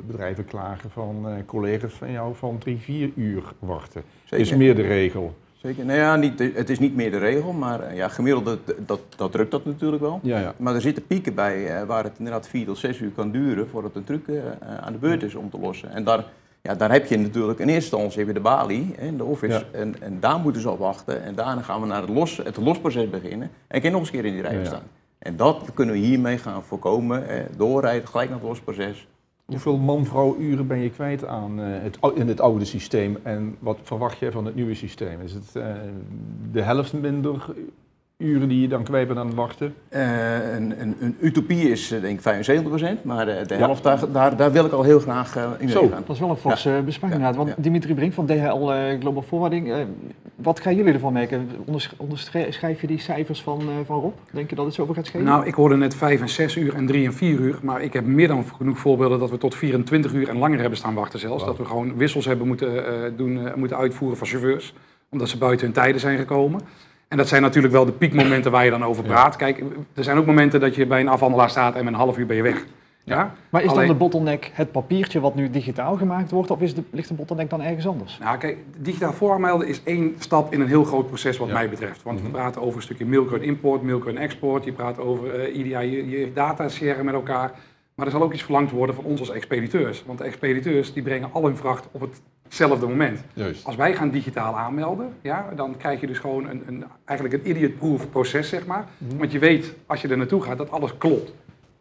bedrijven klagen van uh, collega's van jou van drie, vier uur wachten. Zeker. Is meer de regel. Zeker. Nou ja, niet, het is niet meer de regel, maar ja, gemiddeld dat, dat, drukt dat natuurlijk wel. Ja, ja. Maar er zitten pieken bij waar het inderdaad vier tot zes uur kan duren voordat een truc aan de beurt is om te lossen. En daar ja, daar heb je natuurlijk in eerste instantie weer de balie, hè, de office. En, en daar moeten ze op wachten. En daarna gaan we naar het, los, het losproces beginnen. En kan je nog eens een keer in die rij staan. En dat kunnen we hiermee gaan voorkomen. Eh, doorrijden, gelijk naar het losproces. Hoeveel man-vrouw uren ben je kwijt aan, eh, het, in het oude systeem en wat verwacht je van het nieuwe systeem? Is het eh, de helft minder uren die je dan kwijt bent aan het wachten? Eh, een, een, een utopie is eh, denk ik 75%, maar de, de Ja. helft, daar, daar, daar wil ik al heel graag eh, in Zo, meegaan. Dat is wel een forse ja. besparing Ja. Want ja. Dimitri Brink van DHL eh, Global Forwarding, eh, wat gaan jullie ervan merken? Onders- Onderschrijf je die cijfers van, eh, van Rob? Denk je dat het zoveel gaat schelen? Nou, ik hoorde net 5 en 6 uur en 3 en 4 uur. Maar ik heb meer dan genoeg voorbeelden dat we tot 24 uur en langer hebben staan wachten zelfs. Dat we gewoon wissels hebben moeten, eh, doen, eh, moeten uitvoeren van chauffeurs. Omdat ze buiten hun tijden zijn gekomen. En dat zijn natuurlijk wel de piekmomenten waar je dan over praat. Kijk, er zijn ook momenten dat je bij een afhandelaar staat en met een half uur ben je weg. Ja? maar is Alleen- dan de bottleneck het papiertje wat nu digitaal gemaakt wordt? Of is de, ligt de bottleneck dan ergens anders? Nou, kijk, digitaal voormelden is één stap in een heel groot proces wat Ja. mij betreft. Want we praten over een stukje mailcode import, mailcode export. Je praat over eh IDA, je, je data sharen met elkaar. Maar er zal ook iets verlangd worden van ons als expediteurs. Want de expediteurs die brengen al hun vracht op hetzelfde moment. Juist. Als wij gaan digitaal aanmelden, ja, dan krijg je dus gewoon een, een, eigenlijk een idiot-proof proces, zeg maar. Want je weet, als je er naartoe gaat, dat alles klopt.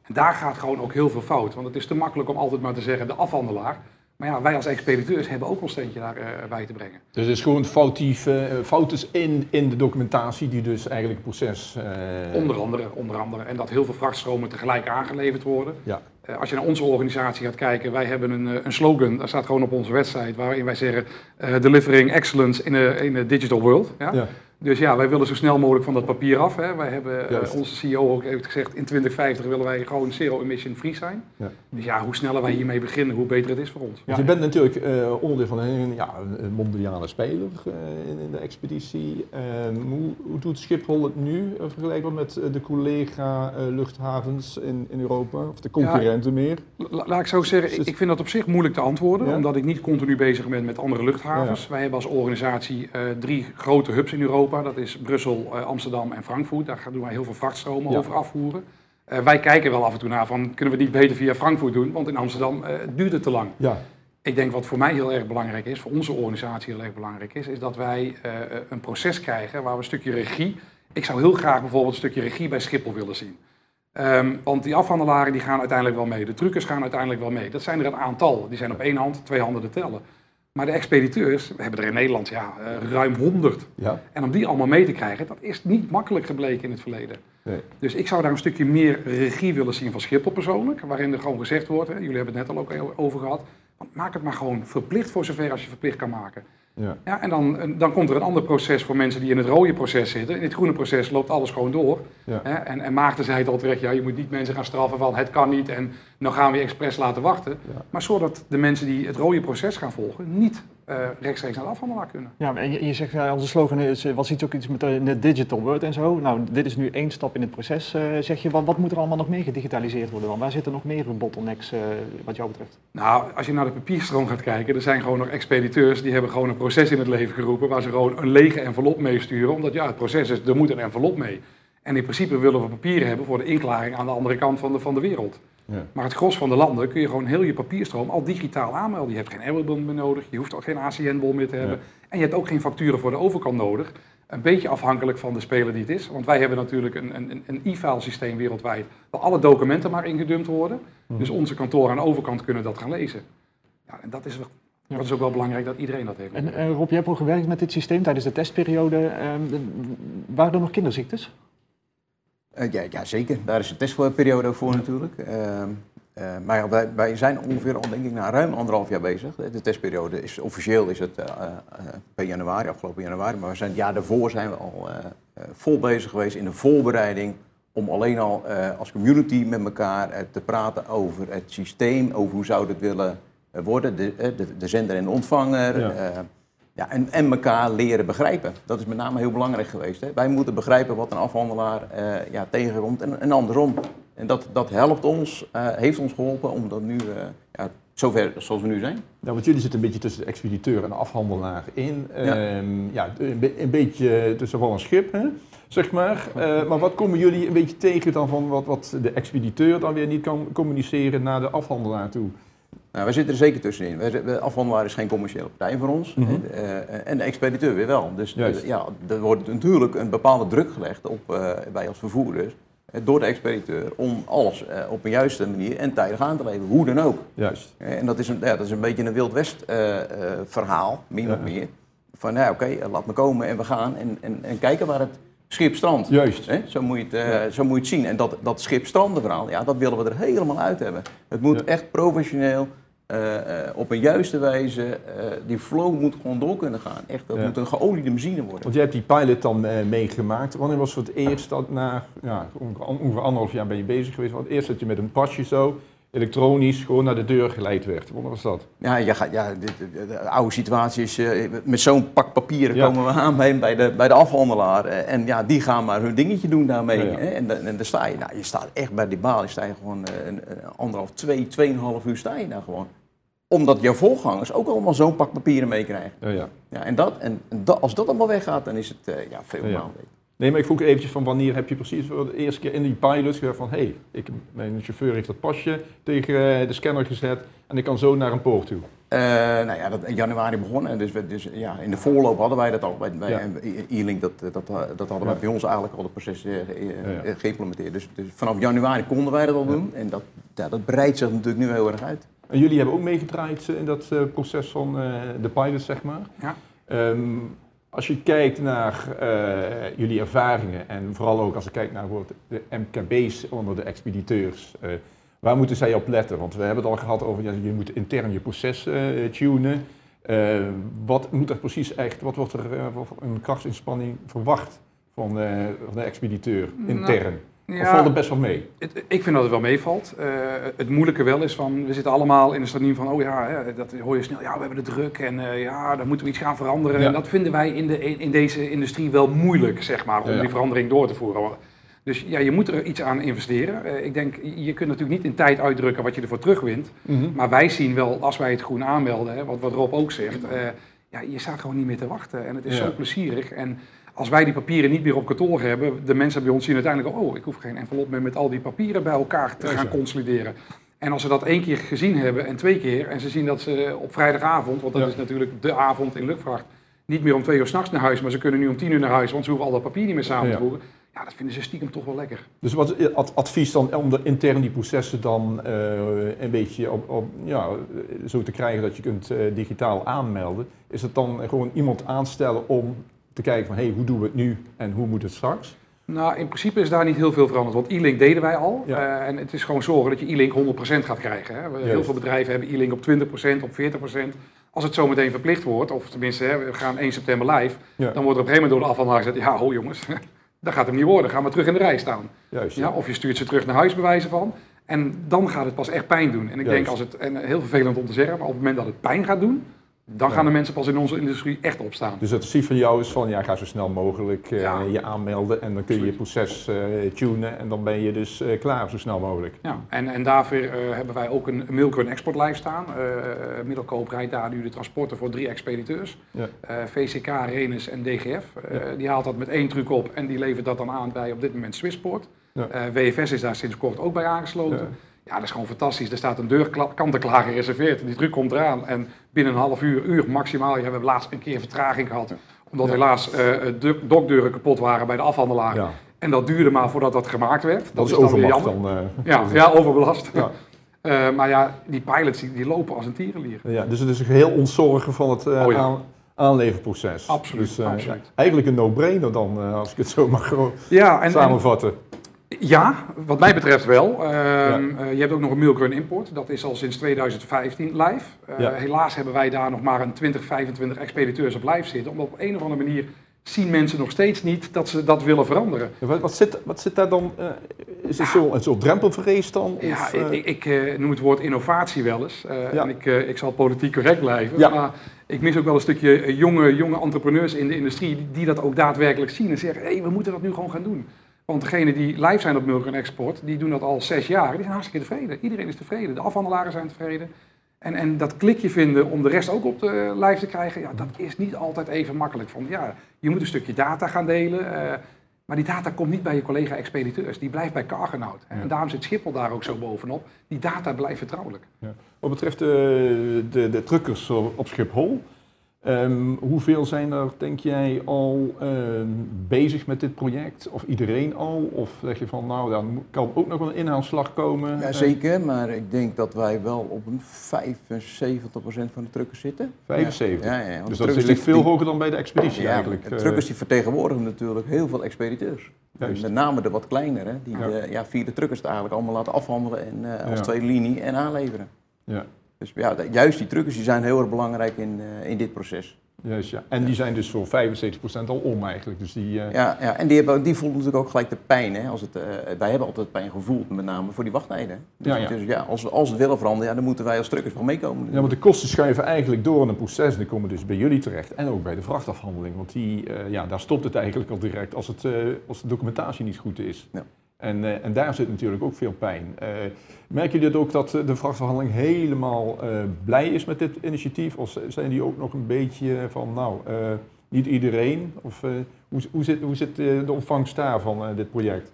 En daar gaat gewoon ook heel veel fout. Want het is te makkelijk om altijd maar te zeggen, de afhandelaar. Maar ja, wij als expediteurs hebben ook ons steentje daarbij bij te brengen. Dus het is gewoon foutief, eh, fouten in, in de documentatie die dus eigenlijk het proces... eh, Onder andere, onder andere. En dat heel veel vrachtstromen tegelijk aangeleverd worden. Ja. Eh, als je naar onze organisatie gaat kijken, wij hebben een, eh, een slogan, dat staat gewoon op onze website, waarin wij zeggen eh, delivering excellence in a, in a digital world. Ja? Ja. Dus ja, wij willen zo snel mogelijk van dat papier af. Hè. Wij hebben, eh, onze CEO ook heeft gezegd, in 2050 willen wij gewoon zero emission free zijn. Ja. Dus ja, hoe sneller wij hiermee beginnen, hoe beter het is voor ons. Je bent natuurlijk eh, onderdeel van een, ja, een- mondiale speler eh, in, in de expeditie. Ehm, hoe, hoe doet Schiphol het nu vergelijkbaar met de collega-luchthavens in, in Europa? Of de concurrenten meer? La- laat ik zo zeggen, ik, vind dat op zich moeilijk te antwoorden, omdat ik niet continu bezig ben met andere luchthavens. Wij hebben als organisatie drie grote hubs in Europa. Dat is Brussel, eh, Amsterdam en Frankfurt. Daar gaan doen wij heel veel vrachtstromen Ja. over afvoeren. Eh, wij kijken wel af en toe naar van, kunnen we niet beter via Frankfurt doen? Want in Amsterdam eh, duurt het te lang. Ja. Ik denk wat voor mij heel erg belangrijk is, voor onze organisatie heel erg belangrijk is, is dat wij een proces krijgen waar we een stukje regie. Ik zou heel graag bijvoorbeeld een stukje regie bij Schiphol willen zien. Ehm, want die afhandelaren die gaan uiteindelijk wel mee. De truckers gaan uiteindelijk wel mee. Dat zijn er een aantal. Die zijn op één hand, twee handen te tellen. Maar de expediteurs, we hebben er in Nederland ja, eh, ruim 100. Ja. En om die allemaal mee te krijgen, dat is niet makkelijk gebleken in het verleden. Nee. Dus ik zou daar een stukje meer regie willen zien van Schiphol persoonlijk. Waarin er gewoon gezegd wordt, hè, jullie hebben het net al ook over gehad. Maak het maar gewoon verplicht voor zover als je verplicht kan maken. Ja. Ja, en dan, en dan komt er een ander proces voor mensen die in het rode proces zitten. In het groene proces loopt alles gewoon door. Ja. Hè? En, en Maarten zei het al terecht, ja, je moet niet mensen gaan straffen van het kan niet en nou gaan we je expres laten wachten. Ja. Maar zodat de mensen die het rode proces gaan volgen niet eh, rechtstreeks naar de afhandelaar kunnen. Ja, en je, je zegt, ja, onze slogan is, eh, was iets ook iets met de, de digital world en zo. Nou, dit is nu één stap in het proces, eh, zeg je. Wat, wat moet er allemaal nog meer gedigitaliseerd worden dan? Waar zitten nog meer bottlenecks eh, wat jou betreft? Nou, als je naar de papierstroom gaat kijken, er zijn gewoon nog expediteurs die hebben gewoon een proces in het leven geroepen waar ze gewoon een lege envelop mee sturen. Omdat ja, het proces is, er moet een envelop mee. En in principe willen we papieren hebben voor de inklaring aan de andere kant van de, van de wereld. Ja. Maar het gros van de landen kun je gewoon heel je papierstroom al digitaal aanmelden. Je hebt geen Airbnb meer nodig, je hoeft ook geen ACN-bol meer te hebben. En je hebt ook geen facturen voor de overkant nodig. Een beetje afhankelijk van de speler die het is. Want wij hebben natuurlijk een, een, een e-file systeem wereldwijd waar alle documenten maar ingedumpt worden. Dus onze kantoren aan de overkant kunnen dat gaan lezen. Ja, en dat is, dat is ook wel belangrijk dat iedereen dat heeft. En eh, Rob, je hebt ook gewerkt met dit systeem tijdens de testperiode. Ehm, waren er nog kinderziektes? Eh, ja, ja, zeker. Daar is de testperiode ook voor natuurlijk. Ehm, eh, maar ja, wij, wij zijn ongeveer al denk ik na ruim anderhalf jaar bezig. De testperiode is officieel is het eh, per januari, afgelopen januari. Maar we zijn, het jaar daarvoor zijn we al vol bezig geweest in de voorbereiding. Om alleen al als community met elkaar te praten over het systeem. Over hoe zou het willen worden. De, de, de zender en de ontvanger. Ja. Ja, en, en elkaar leren begrijpen. Dat is met name heel belangrijk geweest. Hè. Wij moeten begrijpen wat een afhandelaar eh, ja, tegenkomt en, en andersom. En dat, dat helpt ons, eh, heeft ons geholpen om dat nu, eh, ja, zover zoals we nu zijn. Nou, want jullie zitten een beetje tussen de expediteur en de afhandelaar in. Ja. Ja, ja een, be- een beetje tussen wel een schip, hè, zeg maar. Eh, maar wat komen jullie een beetje tegen dan van wat, wat de expediteur dan weer niet kan communiceren naar de afhandelaar toe? Nou, wij zitten er zeker tussenin. Wij, afhandelaar is geen commerciële partij voor ons. Mhm. Eh, en de expediteur weer wel. Dus Juist. eh, ja, er wordt natuurlijk een bepaalde druk gelegd op eh, wij als vervoerders. door de expediteur om alles op een juiste manier en tijdig aan te leveren, hoe dan ook. Juist. En dat is een, ja, dat is een beetje een Wild West eh, verhaal, min Ja. of meer. Van oké, laat me komen en we gaan en, en, en kijken waar het schip strandt. Juist. Zo, moet je het, eh, zo moet je het zien. En dat, dat schip stranden verhaal, ja, dat willen we er helemaal uit hebben. Het moet Ja. echt professioneel, eh, eh, op een juiste wijze, die flow moet gewoon door kunnen gaan. Echt, dat Ja. moet een geoliede machine worden. Want jij hebt die pilot dan meegemaakt. Wanneer was voor het eerst dat na ja, ongeveer ongeveer anderhalf jaar ben je bezig geweest? Want eerst dat je met een pasje zo elektronisch gewoon naar de deur geleid werd. Wanneer was dat? Ja, je gaat, ja de, de- de oude situatie is, eh, met zo'n pak papieren Ja. komen we aan bij, bij, de, bij de afhandelaar. eh, En ja, die gaan maar hun dingetje doen daarmee. Ja, ja. En, dan- en dan sta je, nou, je staat echt bij die balie, sta je gewoon eh, een, anderhalf, twee, tweeënhalf uur sta je daar gewoon. Omdat jouw voorgangers ook allemaal zo'n pak papieren meekrijgen. Ja, ja. Ja, en dat, en dat, als dat allemaal weggaat, dan is het eh, ja, veel Ja, ja. Nee, maar ik vroeg eventjes van wanneer heb je precies voor de eerste keer in die pilot gezegd van hé, hey, ik- mijn chauffeur heeft dat pasje tegen eh, de scanner gezet en ik kan zo naar een poort toe. Eh, nou ja, dat in januari begonnen. Dus, we, dus ja, in de voorloop hadden wij dat al bij, bij Ja. E-Link. Dat, dat, dat hadden Ja. wij bij ons eigenlijk al het proces eh, eh, Ja, geïmplementeerd. Dus, dus vanaf januari konden wij dat al doen. En dat, ja, dat breidt zich natuurlijk nu heel erg uit. En jullie hebben ook meegedraaid eh, in dat eh, proces van eh, de pilot, zeg maar. Ja. Ehm, als je kijkt naar eh, jullie ervaringen en vooral ook als je kijkt naar de MKB's onder de expediteurs, eh, waar moeten zij op letten? Want we hebben het al gehad over, ja, je moet intern je proces eh, tunen. Wat moet er precies echt, wat wordt er een krachtsinspanning verwacht van, van de expediteur intern? Nou, Of valt het best wel mee? Het- ik vind dat het wel meevalt. Eh, het moeilijke wel is van, we zitten allemaal in een stadium van, oh ja, hè, dat hoor je snel, ja, we hebben de druk en eh, ja, daar moeten we iets gaan veranderen. Ja. En dat vinden wij in, de, in deze industrie wel moeilijk, zeg maar, om Ja, ja. die verandering door te voeren. Dus ja, je moet er iets aan investeren. Eh, ik denk, je kunt natuurlijk niet in tijd uitdrukken wat je ervoor terugwint. Maar wij zien wel, als wij het groen aanmelden, hè, wat, wat Rob ook zegt, ja, je staat gewoon niet meer te wachten. En het is Ja. zo plezierig. En als wij die papieren niet meer op kantoor hebben, de mensen bij ons zien uiteindelijk, oh, ik hoef geen envelop meer met al die papieren bij elkaar te gaan consolideren. En als ze dat één keer gezien hebben en twee keer, en ze zien dat ze op vrijdagavond, want dat Ja. is natuurlijk de avond in luchtvracht, niet meer om twee uur s'nachts naar huis, maar ze kunnen nu om tien uur naar huis, want ze hoeven al dat papier niet meer samen te voegen. Ja, dat vinden ze stiekem toch wel lekker. Dus wat is ad- advies dan om de, intern die processen dan eh, een beetje op, op, ja, eh, zo te krijgen dat je kunt eh, digitaal aanmelden? Is het dan gewoon iemand aanstellen om te kijken van hey, hoe doen we het nu en hoe moet het straks? Nou, in principe is daar niet heel veel veranderd, want e-link deden wij al. Ja. Eh, en het is gewoon zorgen dat je e-link 100% gaat krijgen. Hè. We- Heel Juist. veel bedrijven hebben e-link op 20%, op 40%. Als het zometeen verplicht wordt, of tenminste, hè, we gaan 1 september live, Ja. dan wordt er op een gegeven moment door de afhandelaar gezegd, ja, ho jongens, dat gaat hem niet worden, ga maar terug in de rij staan. Juist. Ja, of je stuurt ze terug naar huis, bij wijze van. En dan gaat het pas echt pijn doen. En ik Juist. denk, als het, en heel vervelend om te zeggen, maar op het moment dat het pijn gaat doen, dan gaan de mensen pas in onze industrie echt opstaan. Dus het advies van jou is van ja, ga zo snel mogelijk eh, Ja. je aanmelden en dan kun je je proces eh, tunen en dan ben je dus eh, klaar zo snel mogelijk. Ja, en, en daarvoor hebben wij ook een Milkrun Export Live staan. Middelkoop rijdt daar nu de transporten voor drie expediteurs. Ja. VCK, Renes en DGF. Die haalt dat met één truc op en die levert dat dan aan bij op dit moment Swissport. WFS is daar sinds kort ook bij aangesloten. Ja. Dat is gewoon fantastisch. Er staat een deur kant-en-klaar gereserveerd. Die truc komt eraan en binnen een half uur, uur maximaal. Ja, we hebben laatst een keer vertraging gehad. Omdat Ja. helaas eh, de dokdeuren kapot waren bij de afhandelaar. Ja. En dat duurde maar voordat dat gemaakt werd. Dat, Dat is dan jammer. dan. eh, Ja, ja overbelast. Ja. Eh, maar ja, die pilots die, die lopen als een tierenlier. Ja, dus het is heel ontzorgen van het eh, Oh ja. aan- aanleverproces. Absoluut, Dus, eh, absoluut. eigenlijk een no-brainer dan, eh, als ik het zo mag en, samenvatten. Ja, wat mij betreft wel. Ehm, eh, je hebt ook nog een Milkrun Import. Dat is al sinds 2015 live. Eh, Ja. Helaas hebben wij daar nog maar een 20, 25 expediteurs op live zitten. Omdat op een of andere manier zien mensen nog steeds niet dat ze dat willen veranderen. Ja, Wat, wat, zit, wat zit daar dan? eh, is het zo, een soort drempelvrees dan? Ja, Of, eh, ik, ik noem het woord innovatie wel eens. Ja. En ik, ik zal politiek correct blijven. Ja. Maar ik mis ook wel een stukje jonge, jonge entrepreneurs in de industrie die, die dat ook daadwerkelijk zien en zeggen, hé, hey, we moeten dat nu gewoon gaan doen. Want degenen die live zijn op Milk Export, die doen dat al zes jaar. Die zijn hartstikke tevreden. Iedereen is tevreden. De afhandelaren zijn tevreden. En, en dat klikje vinden om de rest ook op de lijf te krijgen, ja, dat is niet altijd even makkelijk. Van, ja, je moet een stukje data gaan delen. eh, maar die data komt niet bij je collega-expediteurs. Die blijft bij Cargonaut. Ja. En daarom zit Schiphol daar ook zo bovenop. Die data blijft vertrouwelijk. Wat betreft de, de, de truckers op Schiphol, Ehm, hoeveel zijn er, denk jij, al ehm, bezig met dit project? Of iedereen al? Of zeg je van, nou, dan kan ook nog wel een inhaalslag komen? Ja, Eh, zeker, maar ik denk dat wij wel op een 75% van de truckers zitten. 75? Ja, ja, ja, dus de dat ligt veel hoger dan bij de expeditie Ja, eigenlijk. de eh. truckers die vertegenwoordigen natuurlijk heel veel expediteurs. Juist. Met name de wat kleinere, die Ja. ja, via de truckers het eigenlijk allemaal laten afhandelen en, eh, als tweede linie en aanleveren. Ja, Dus ja, juist die truckers die zijn heel erg belangrijk in, eh, in dit proces. juist ja. En die zijn dus voor 75% al om eigenlijk. Dus die, eh, Ja, ja, en die, hebben, die voelen natuurlijk ook gelijk de pijn. Hè, als het, eh, wij hebben altijd pijn gevoeld, met name voor die wachttijden. Dus, Ja, ja. dus ja, als, we, als we het willen veranderen, ja, dan moeten wij als truckers wel meekomen. Ja, want de kosten schuiven eigenlijk door in een proces. En die komen dus bij jullie terecht en ook bij de vrachtafhandeling. Want die, ja, daar stopt het eigenlijk al direct als, het, als de documentatie niet goed is. Ja. En, eh, en daar zit natuurlijk ook veel pijn. Eh merken jullie ook dat eh, de vrachtafhandeling helemaal blij is met dit initiatief? Of zijn die ook nog een beetje van, nou, niet iedereen? Of hoe, hoe zit, hoe zit de ontvangst daar van eh, dit project?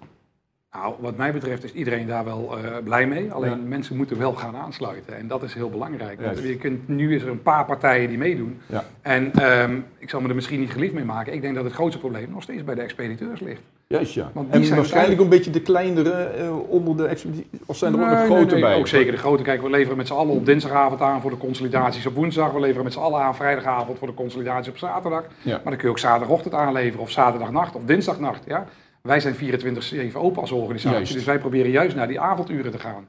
Nou, wat mij betreft is iedereen daar wel eh, blij mee. Alleen Ja. mensen moeten wel gaan aansluiten. En dat is heel belangrijk. Want je kunt, nu is er een paar partijen die meedoen. Ja. En ehm, ik zal me er misschien niet geliefd mee maken. Ik denk dat het grootste probleem nog steeds bij de expediteurs ligt. Juist ja. Want die En zijn waarschijnlijk een beetje de kleinere eh, onder de expeditie. Of zijn er ook nog grote nee, nee, bij? Ook zeker de grote. Kijk, we leveren met z'n allen op dinsdagavond aan voor de consolidaties op woensdag. We leveren met z'n allen aan vrijdagavond voor de consolidaties op zaterdag. Ja. Maar dan kun je ook zaterdagochtend aanleveren of zaterdagnacht of dinsdagnacht. Ja? Wij zijn 24-7 open als organisatie. Juist. Dus wij proberen juist naar die avonduren te gaan.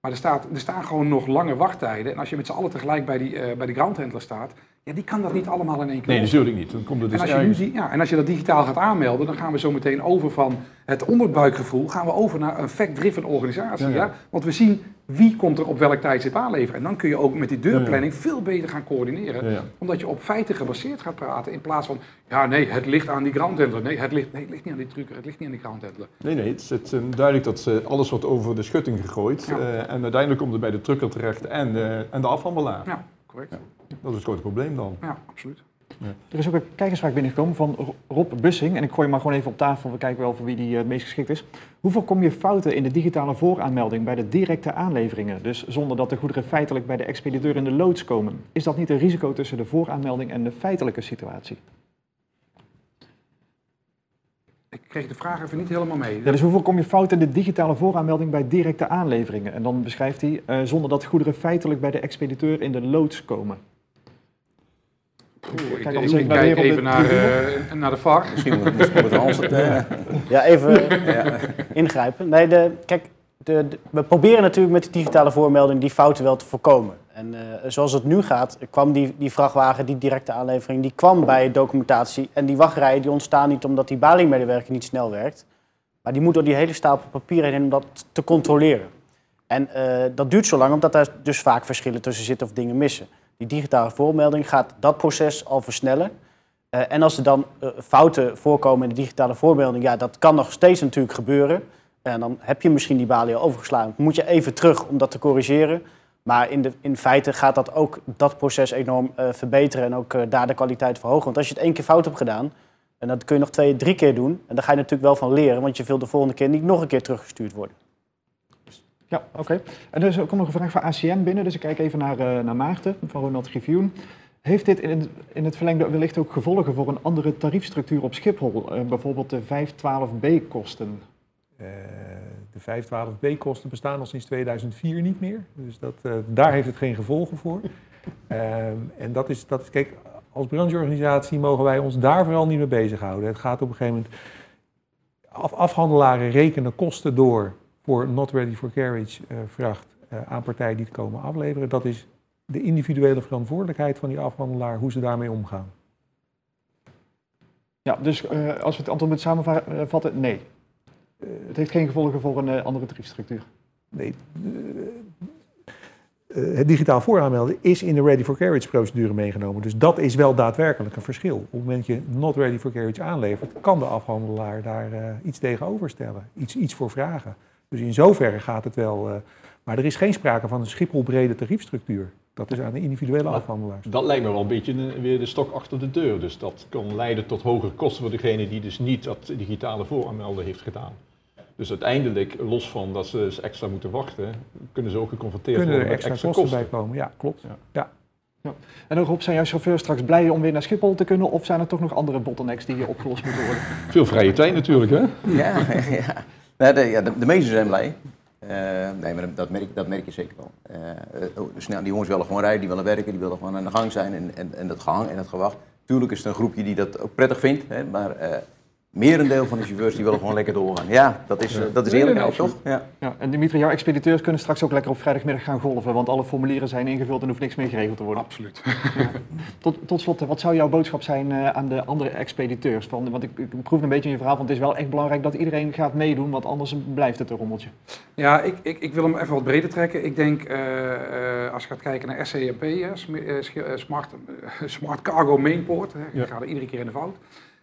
Maar er, staat, er staan gewoon nog lange wachttijden. En als je met z'n allen tegelijk bij die, eh bij die groundhandler staat, ja, die kan dat niet allemaal in één keer Nee, natuurlijk niet. Dan komt het En dus als, je nu ja, en als je dat digitaal gaat aanmelden, dan gaan we zo meteen over van het onderbuikgevoel, gaan we over naar een fact-driven organisatie. Ja, Ja, ja. Want we zien wie komt er op welk tijdstip aanleveren. En dan kun je ook met die deurplanning veel beter gaan coördineren. Omdat je op feiten gebaseerd gaat praten in plaats van, ja nee, het ligt aan die groundhandler. Nee, het ligt, nee, het ligt niet aan die trucker, het ligt niet aan die groundhandler. Nee, nee, het is het, eh, duidelijk dat eh, alles wordt over de schutting gegooid. Eh, en uiteindelijk komt het bij de trucker terecht en, en de afhandelaar. Ja, correct. Dat is het grote probleem dan. Ja, absoluut. Er is ook een kijkersvraag binnengekomen van Ro- Rob Bussing. En ik gooi hem maar gewoon even op tafel. We kijken wel voor wie die eh, het meest geschikt is. Hoe voorkom je fouten in de digitale vooraanmelding bij de directe aanleveringen? Dus zonder dat de goederen feitelijk bij de expediteur in de loods komen. Is dat niet een risico tussen de vooraanmelding en de feitelijke situatie? Ik kreeg de vraag even niet helemaal mee. Ja, dus hoe voorkom je fouten in de digitale vooraanmelding bij directe aanleveringen? En dan beschrijft hij eh, zonder dat goederen feitelijk bij de expediteur in de loods komen. Oeh, ik, Kijk ik, even ik naar kijk even eh, naar de VAR. Misschien moet moet Hans het... eh, Ja, even ingrijpen. Nee, de, kijk, de, de- we proberen natuurlijk met de digitale voormelding die fouten wel te voorkomen. En eh, zoals het nu gaat, kwam die, die vrachtwagen, die directe aanlevering, die kwam bij documentatie. En die wachtrijen die ontstaan niet omdat die balingmedewerker niet snel werkt. Maar die moet door die hele stapel papier heen om dat te controleren. En eh, dat duurt zo lang omdat daar dus vaak verschillen tussen zitten of dingen missen. Die digitale voormelding gaat dat proces al versnellen. Eh, en als er dan eh, fouten voorkomen in de digitale voormelding, ja, dat kan nog steeds natuurlijk gebeuren. En dan heb je misschien die balie al overgeslagen. Moet je even terug om dat te corrigeren. Maar in, de, in feite gaat dat ook dat proces enorm eh, verbeteren en ook daar de kwaliteit verhogen. Want als je het één keer fout hebt gedaan, en dat kun je nog twee, drie keer doen. En daar ga je natuurlijk wel van leren, want je wil de volgende keer niet nog een keer teruggestuurd worden. Ja, oké. En er is ook nog een vraag van ACM binnen, dus ik kijk even naar, eh, naar Maarten van Ronald Griffioen. Heeft dit in het, in het verlengde wellicht ook gevolgen voor een andere tariefstructuur op Schiphol? Eh, bijvoorbeeld de 512B-kosten? Eh, de 512B-kosten bestaan al sinds 2004 niet meer. Dus dat, daar heeft het geen gevolgen voor. Ehm, en dat is, dat is, kijk, als brancheorganisatie mogen wij ons daar vooral niet mee bezighouden. Het gaat op een gegeven moment. Af, afhandelaren rekenen kosten door voor not ready for carriage eh, vracht eh, aan partijen die het komen afleveren. Dat is de individuele verantwoordelijkheid van die afhandelaar, hoe ze daarmee omgaan. Ja, dus eh, als we het antwoord moeten samenvatten, nee. Het heeft geen gevolgen voor een andere tariefstructuur. Nee, het digitaal vooraanmelden is in de ready for carriage procedure meegenomen. Dus dat is wel daadwerkelijk een verschil. Op het moment dat je not ready for carriage aanlevert, kan de afhandelaar daar iets tegenover stellen, iets, iets voor vragen. Dus in zoverre gaat het wel. eh, maar er is geen sprake van een schipholbrede tariefstructuur. Dat is aan de individuele afhandelaars. Dat lijkt me wel een beetje een- weer de stok achter de deur. Dus dat kan leiden tot hogere kosten voor degene die dus niet dat digitale vooraanmelden heeft gedaan. Dus uiteindelijk, los van dat ze eens extra moeten wachten, kunnen ze ook geconfronteerd Kunnen er worden met extra, extra kosten, kosten. bij komen? Ja, klopt. Ja. Ja. En Rob, zijn jouw chauffeurs straks blij om weer naar Schiphol te kunnen? Of zijn er toch nog andere bottlenecks die hier opgelost moeten worden? Veel vrije tijd natuurlijk, hè? Ja, ja. Nou, de, ja, de, meesten zijn blij. Eh, nee, maar dat merk, dat merk je zeker wel. Nou, die jongens willen gewoon rijden, die willen werken, die willen gewoon aan de gang zijn. En, en, en dat gehang en dat gewacht. Tuurlijk is het een groepje die dat ook prettig vindt, hè, maar eh merendeel van de chauffeurs die willen gewoon lekker doorgaan. Ja, dat is, eh, dat is Nee, nee, eerlijk, nee, toch? Ja. Ja, en Dimitri, jouw expediteurs kunnen straks ook lekker op vrijdagmiddag gaan golven, want alle formulieren zijn ingevuld en hoeft niks meer geregeld te worden. Absoluut. Tot, tot slot, wat zou jouw boodschap zijn eh, aan de andere expediteurs? Van, want ik, ik proef een beetje in je verhaal, want het is wel echt belangrijk dat iedereen gaat meedoen, want anders blijft het een rommeltje. Ja, ik, ik, ik wil hem even wat breder trekken. Ik denk, eh, eh, als je gaat kijken naar SCMP, Smart, Smart Cargo Mainport, ik ga er iedere keer in de fout.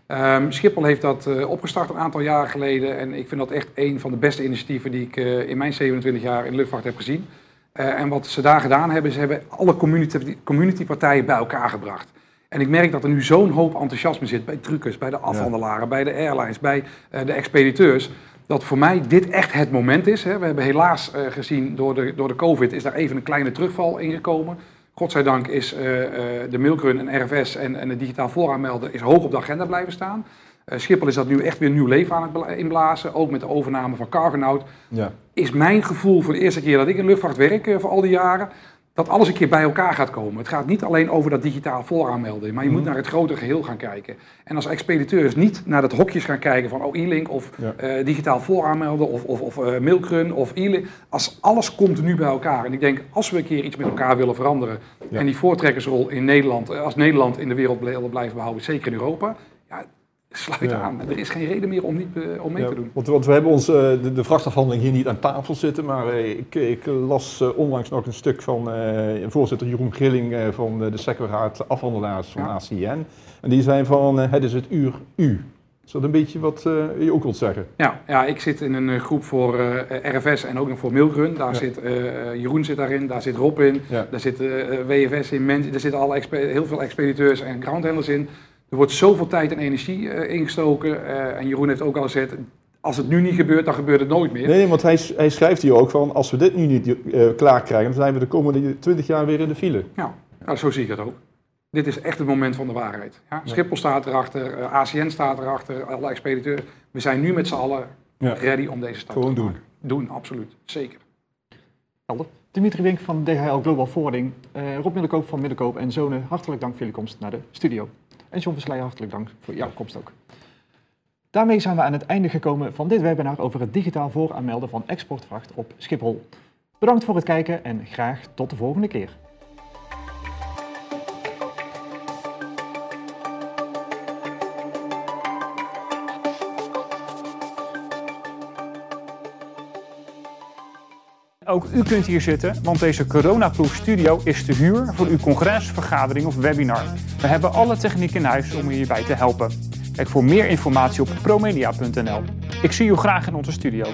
Ehm, Schiphol heeft dat eh, opgestart een aantal jaren geleden en ik vind dat echt een van de beste initiatieven die ik eh, in mijn 27 jaar in de luchtvaart heb gezien. Eh, en wat ze daar gedaan hebben, ze hebben alle community, communitypartijen bij elkaar gebracht. En ik merk dat er nu zo'n hoop enthousiasme zit bij truckers, bij de afhandelaren, bij de airlines, bij de expediteurs. Dat voor mij dit echt het moment is. Hè. We hebben helaas gezien door de, door de COVID is daar even een kleine terugval ingekomen. Godzijdank is eh, eh, de Milkrun en RFS en, en het digitaal vooraanmelden is hoog op de agenda blijven staan. Eh, Schiphol is dat nu echt weer nieuw leven aan het inblazen. Ook met de overname van Cargonaut Ja. is mijn gevoel voor de eerste keer dat ik in luchtvaart werk voor al die jaren, dat alles een keer bij elkaar gaat komen. Het gaat niet alleen over dat digitaal vooraanmelden, maar je moet naar het grote geheel gaan kijken. En als expediteurs niet naar dat hokjes gaan kijken van oh e-link of Ja. eh, digitaal vooraanmelden of, of, of mailrun of e-link. Als alles komt nu bij elkaar. En ik denk als we een keer iets met elkaar willen veranderen Ja. en die voortrekkersrol in Nederland, eh, als Nederland in de wereld blijven behouden, zeker in Europa, sluit Ja. aan. Er is geen reden meer om, niet, eh, om mee Ja, te doen. want, want we hebben ons, eh, de, de vrachtafhandeling hier niet aan tafel zitten, maar eh, ik, ik las onlangs nog een stuk van voorzitter Jeroen Grilling van de, de sectorraad afhandelaars van Ja. ACN. En die zei van, het is het uur U. Is dat een beetje wat je ook wilt zeggen? Ja, ja, ik zit in een groep voor RFS en ook nog voor Milkrun. Daar zit Jeroen zit daarin, daar zit Rob in, daar zit WFS in, mensen, daar zitten alle heel veel expediteurs en groundhandlers in. Er wordt zoveel tijd en energie eh, ingestoken. eh, en Jeroen heeft ook al gezegd, als het nu niet gebeurt, dan gebeurt het nooit meer. Nee, want hij, hij schrijft hier ook van, als we dit nu niet eh, klaar krijgen, dan zijn we de komende 20 jaar weer in de file. Ja, nou, zo zie ik het ook. Dit is echt het moment van de waarheid. Ja? Schiphol staat erachter, eh, ACN staat erachter, alle expediteurs. We zijn nu met z'n allen Ja. ready om deze stap Gewoon te doen. maken. Doen, absoluut. Zeker. Helder. Dimitri Wink van DHL Global Forwarding, eh, Rob Middelkoop van Middelkoop en Zonen, hartelijk dank voor jullie komst naar de studio. En John Versleijen, hartelijk dank voor jouw komst ook. Daarmee zijn we aan het einde gekomen van dit webinar over het digitaal vooraanmelden van exportvracht op Schiphol. Bedankt voor het kijken en graag tot de volgende keer. Ook u kunt hier zitten, want deze coronaproof studio is te huur voor uw congres, vergadering of webinar. We hebben alle techniek in huis om u hierbij te helpen. Kijk voor meer informatie op promedia.nl. Ik zie u graag in onze studio.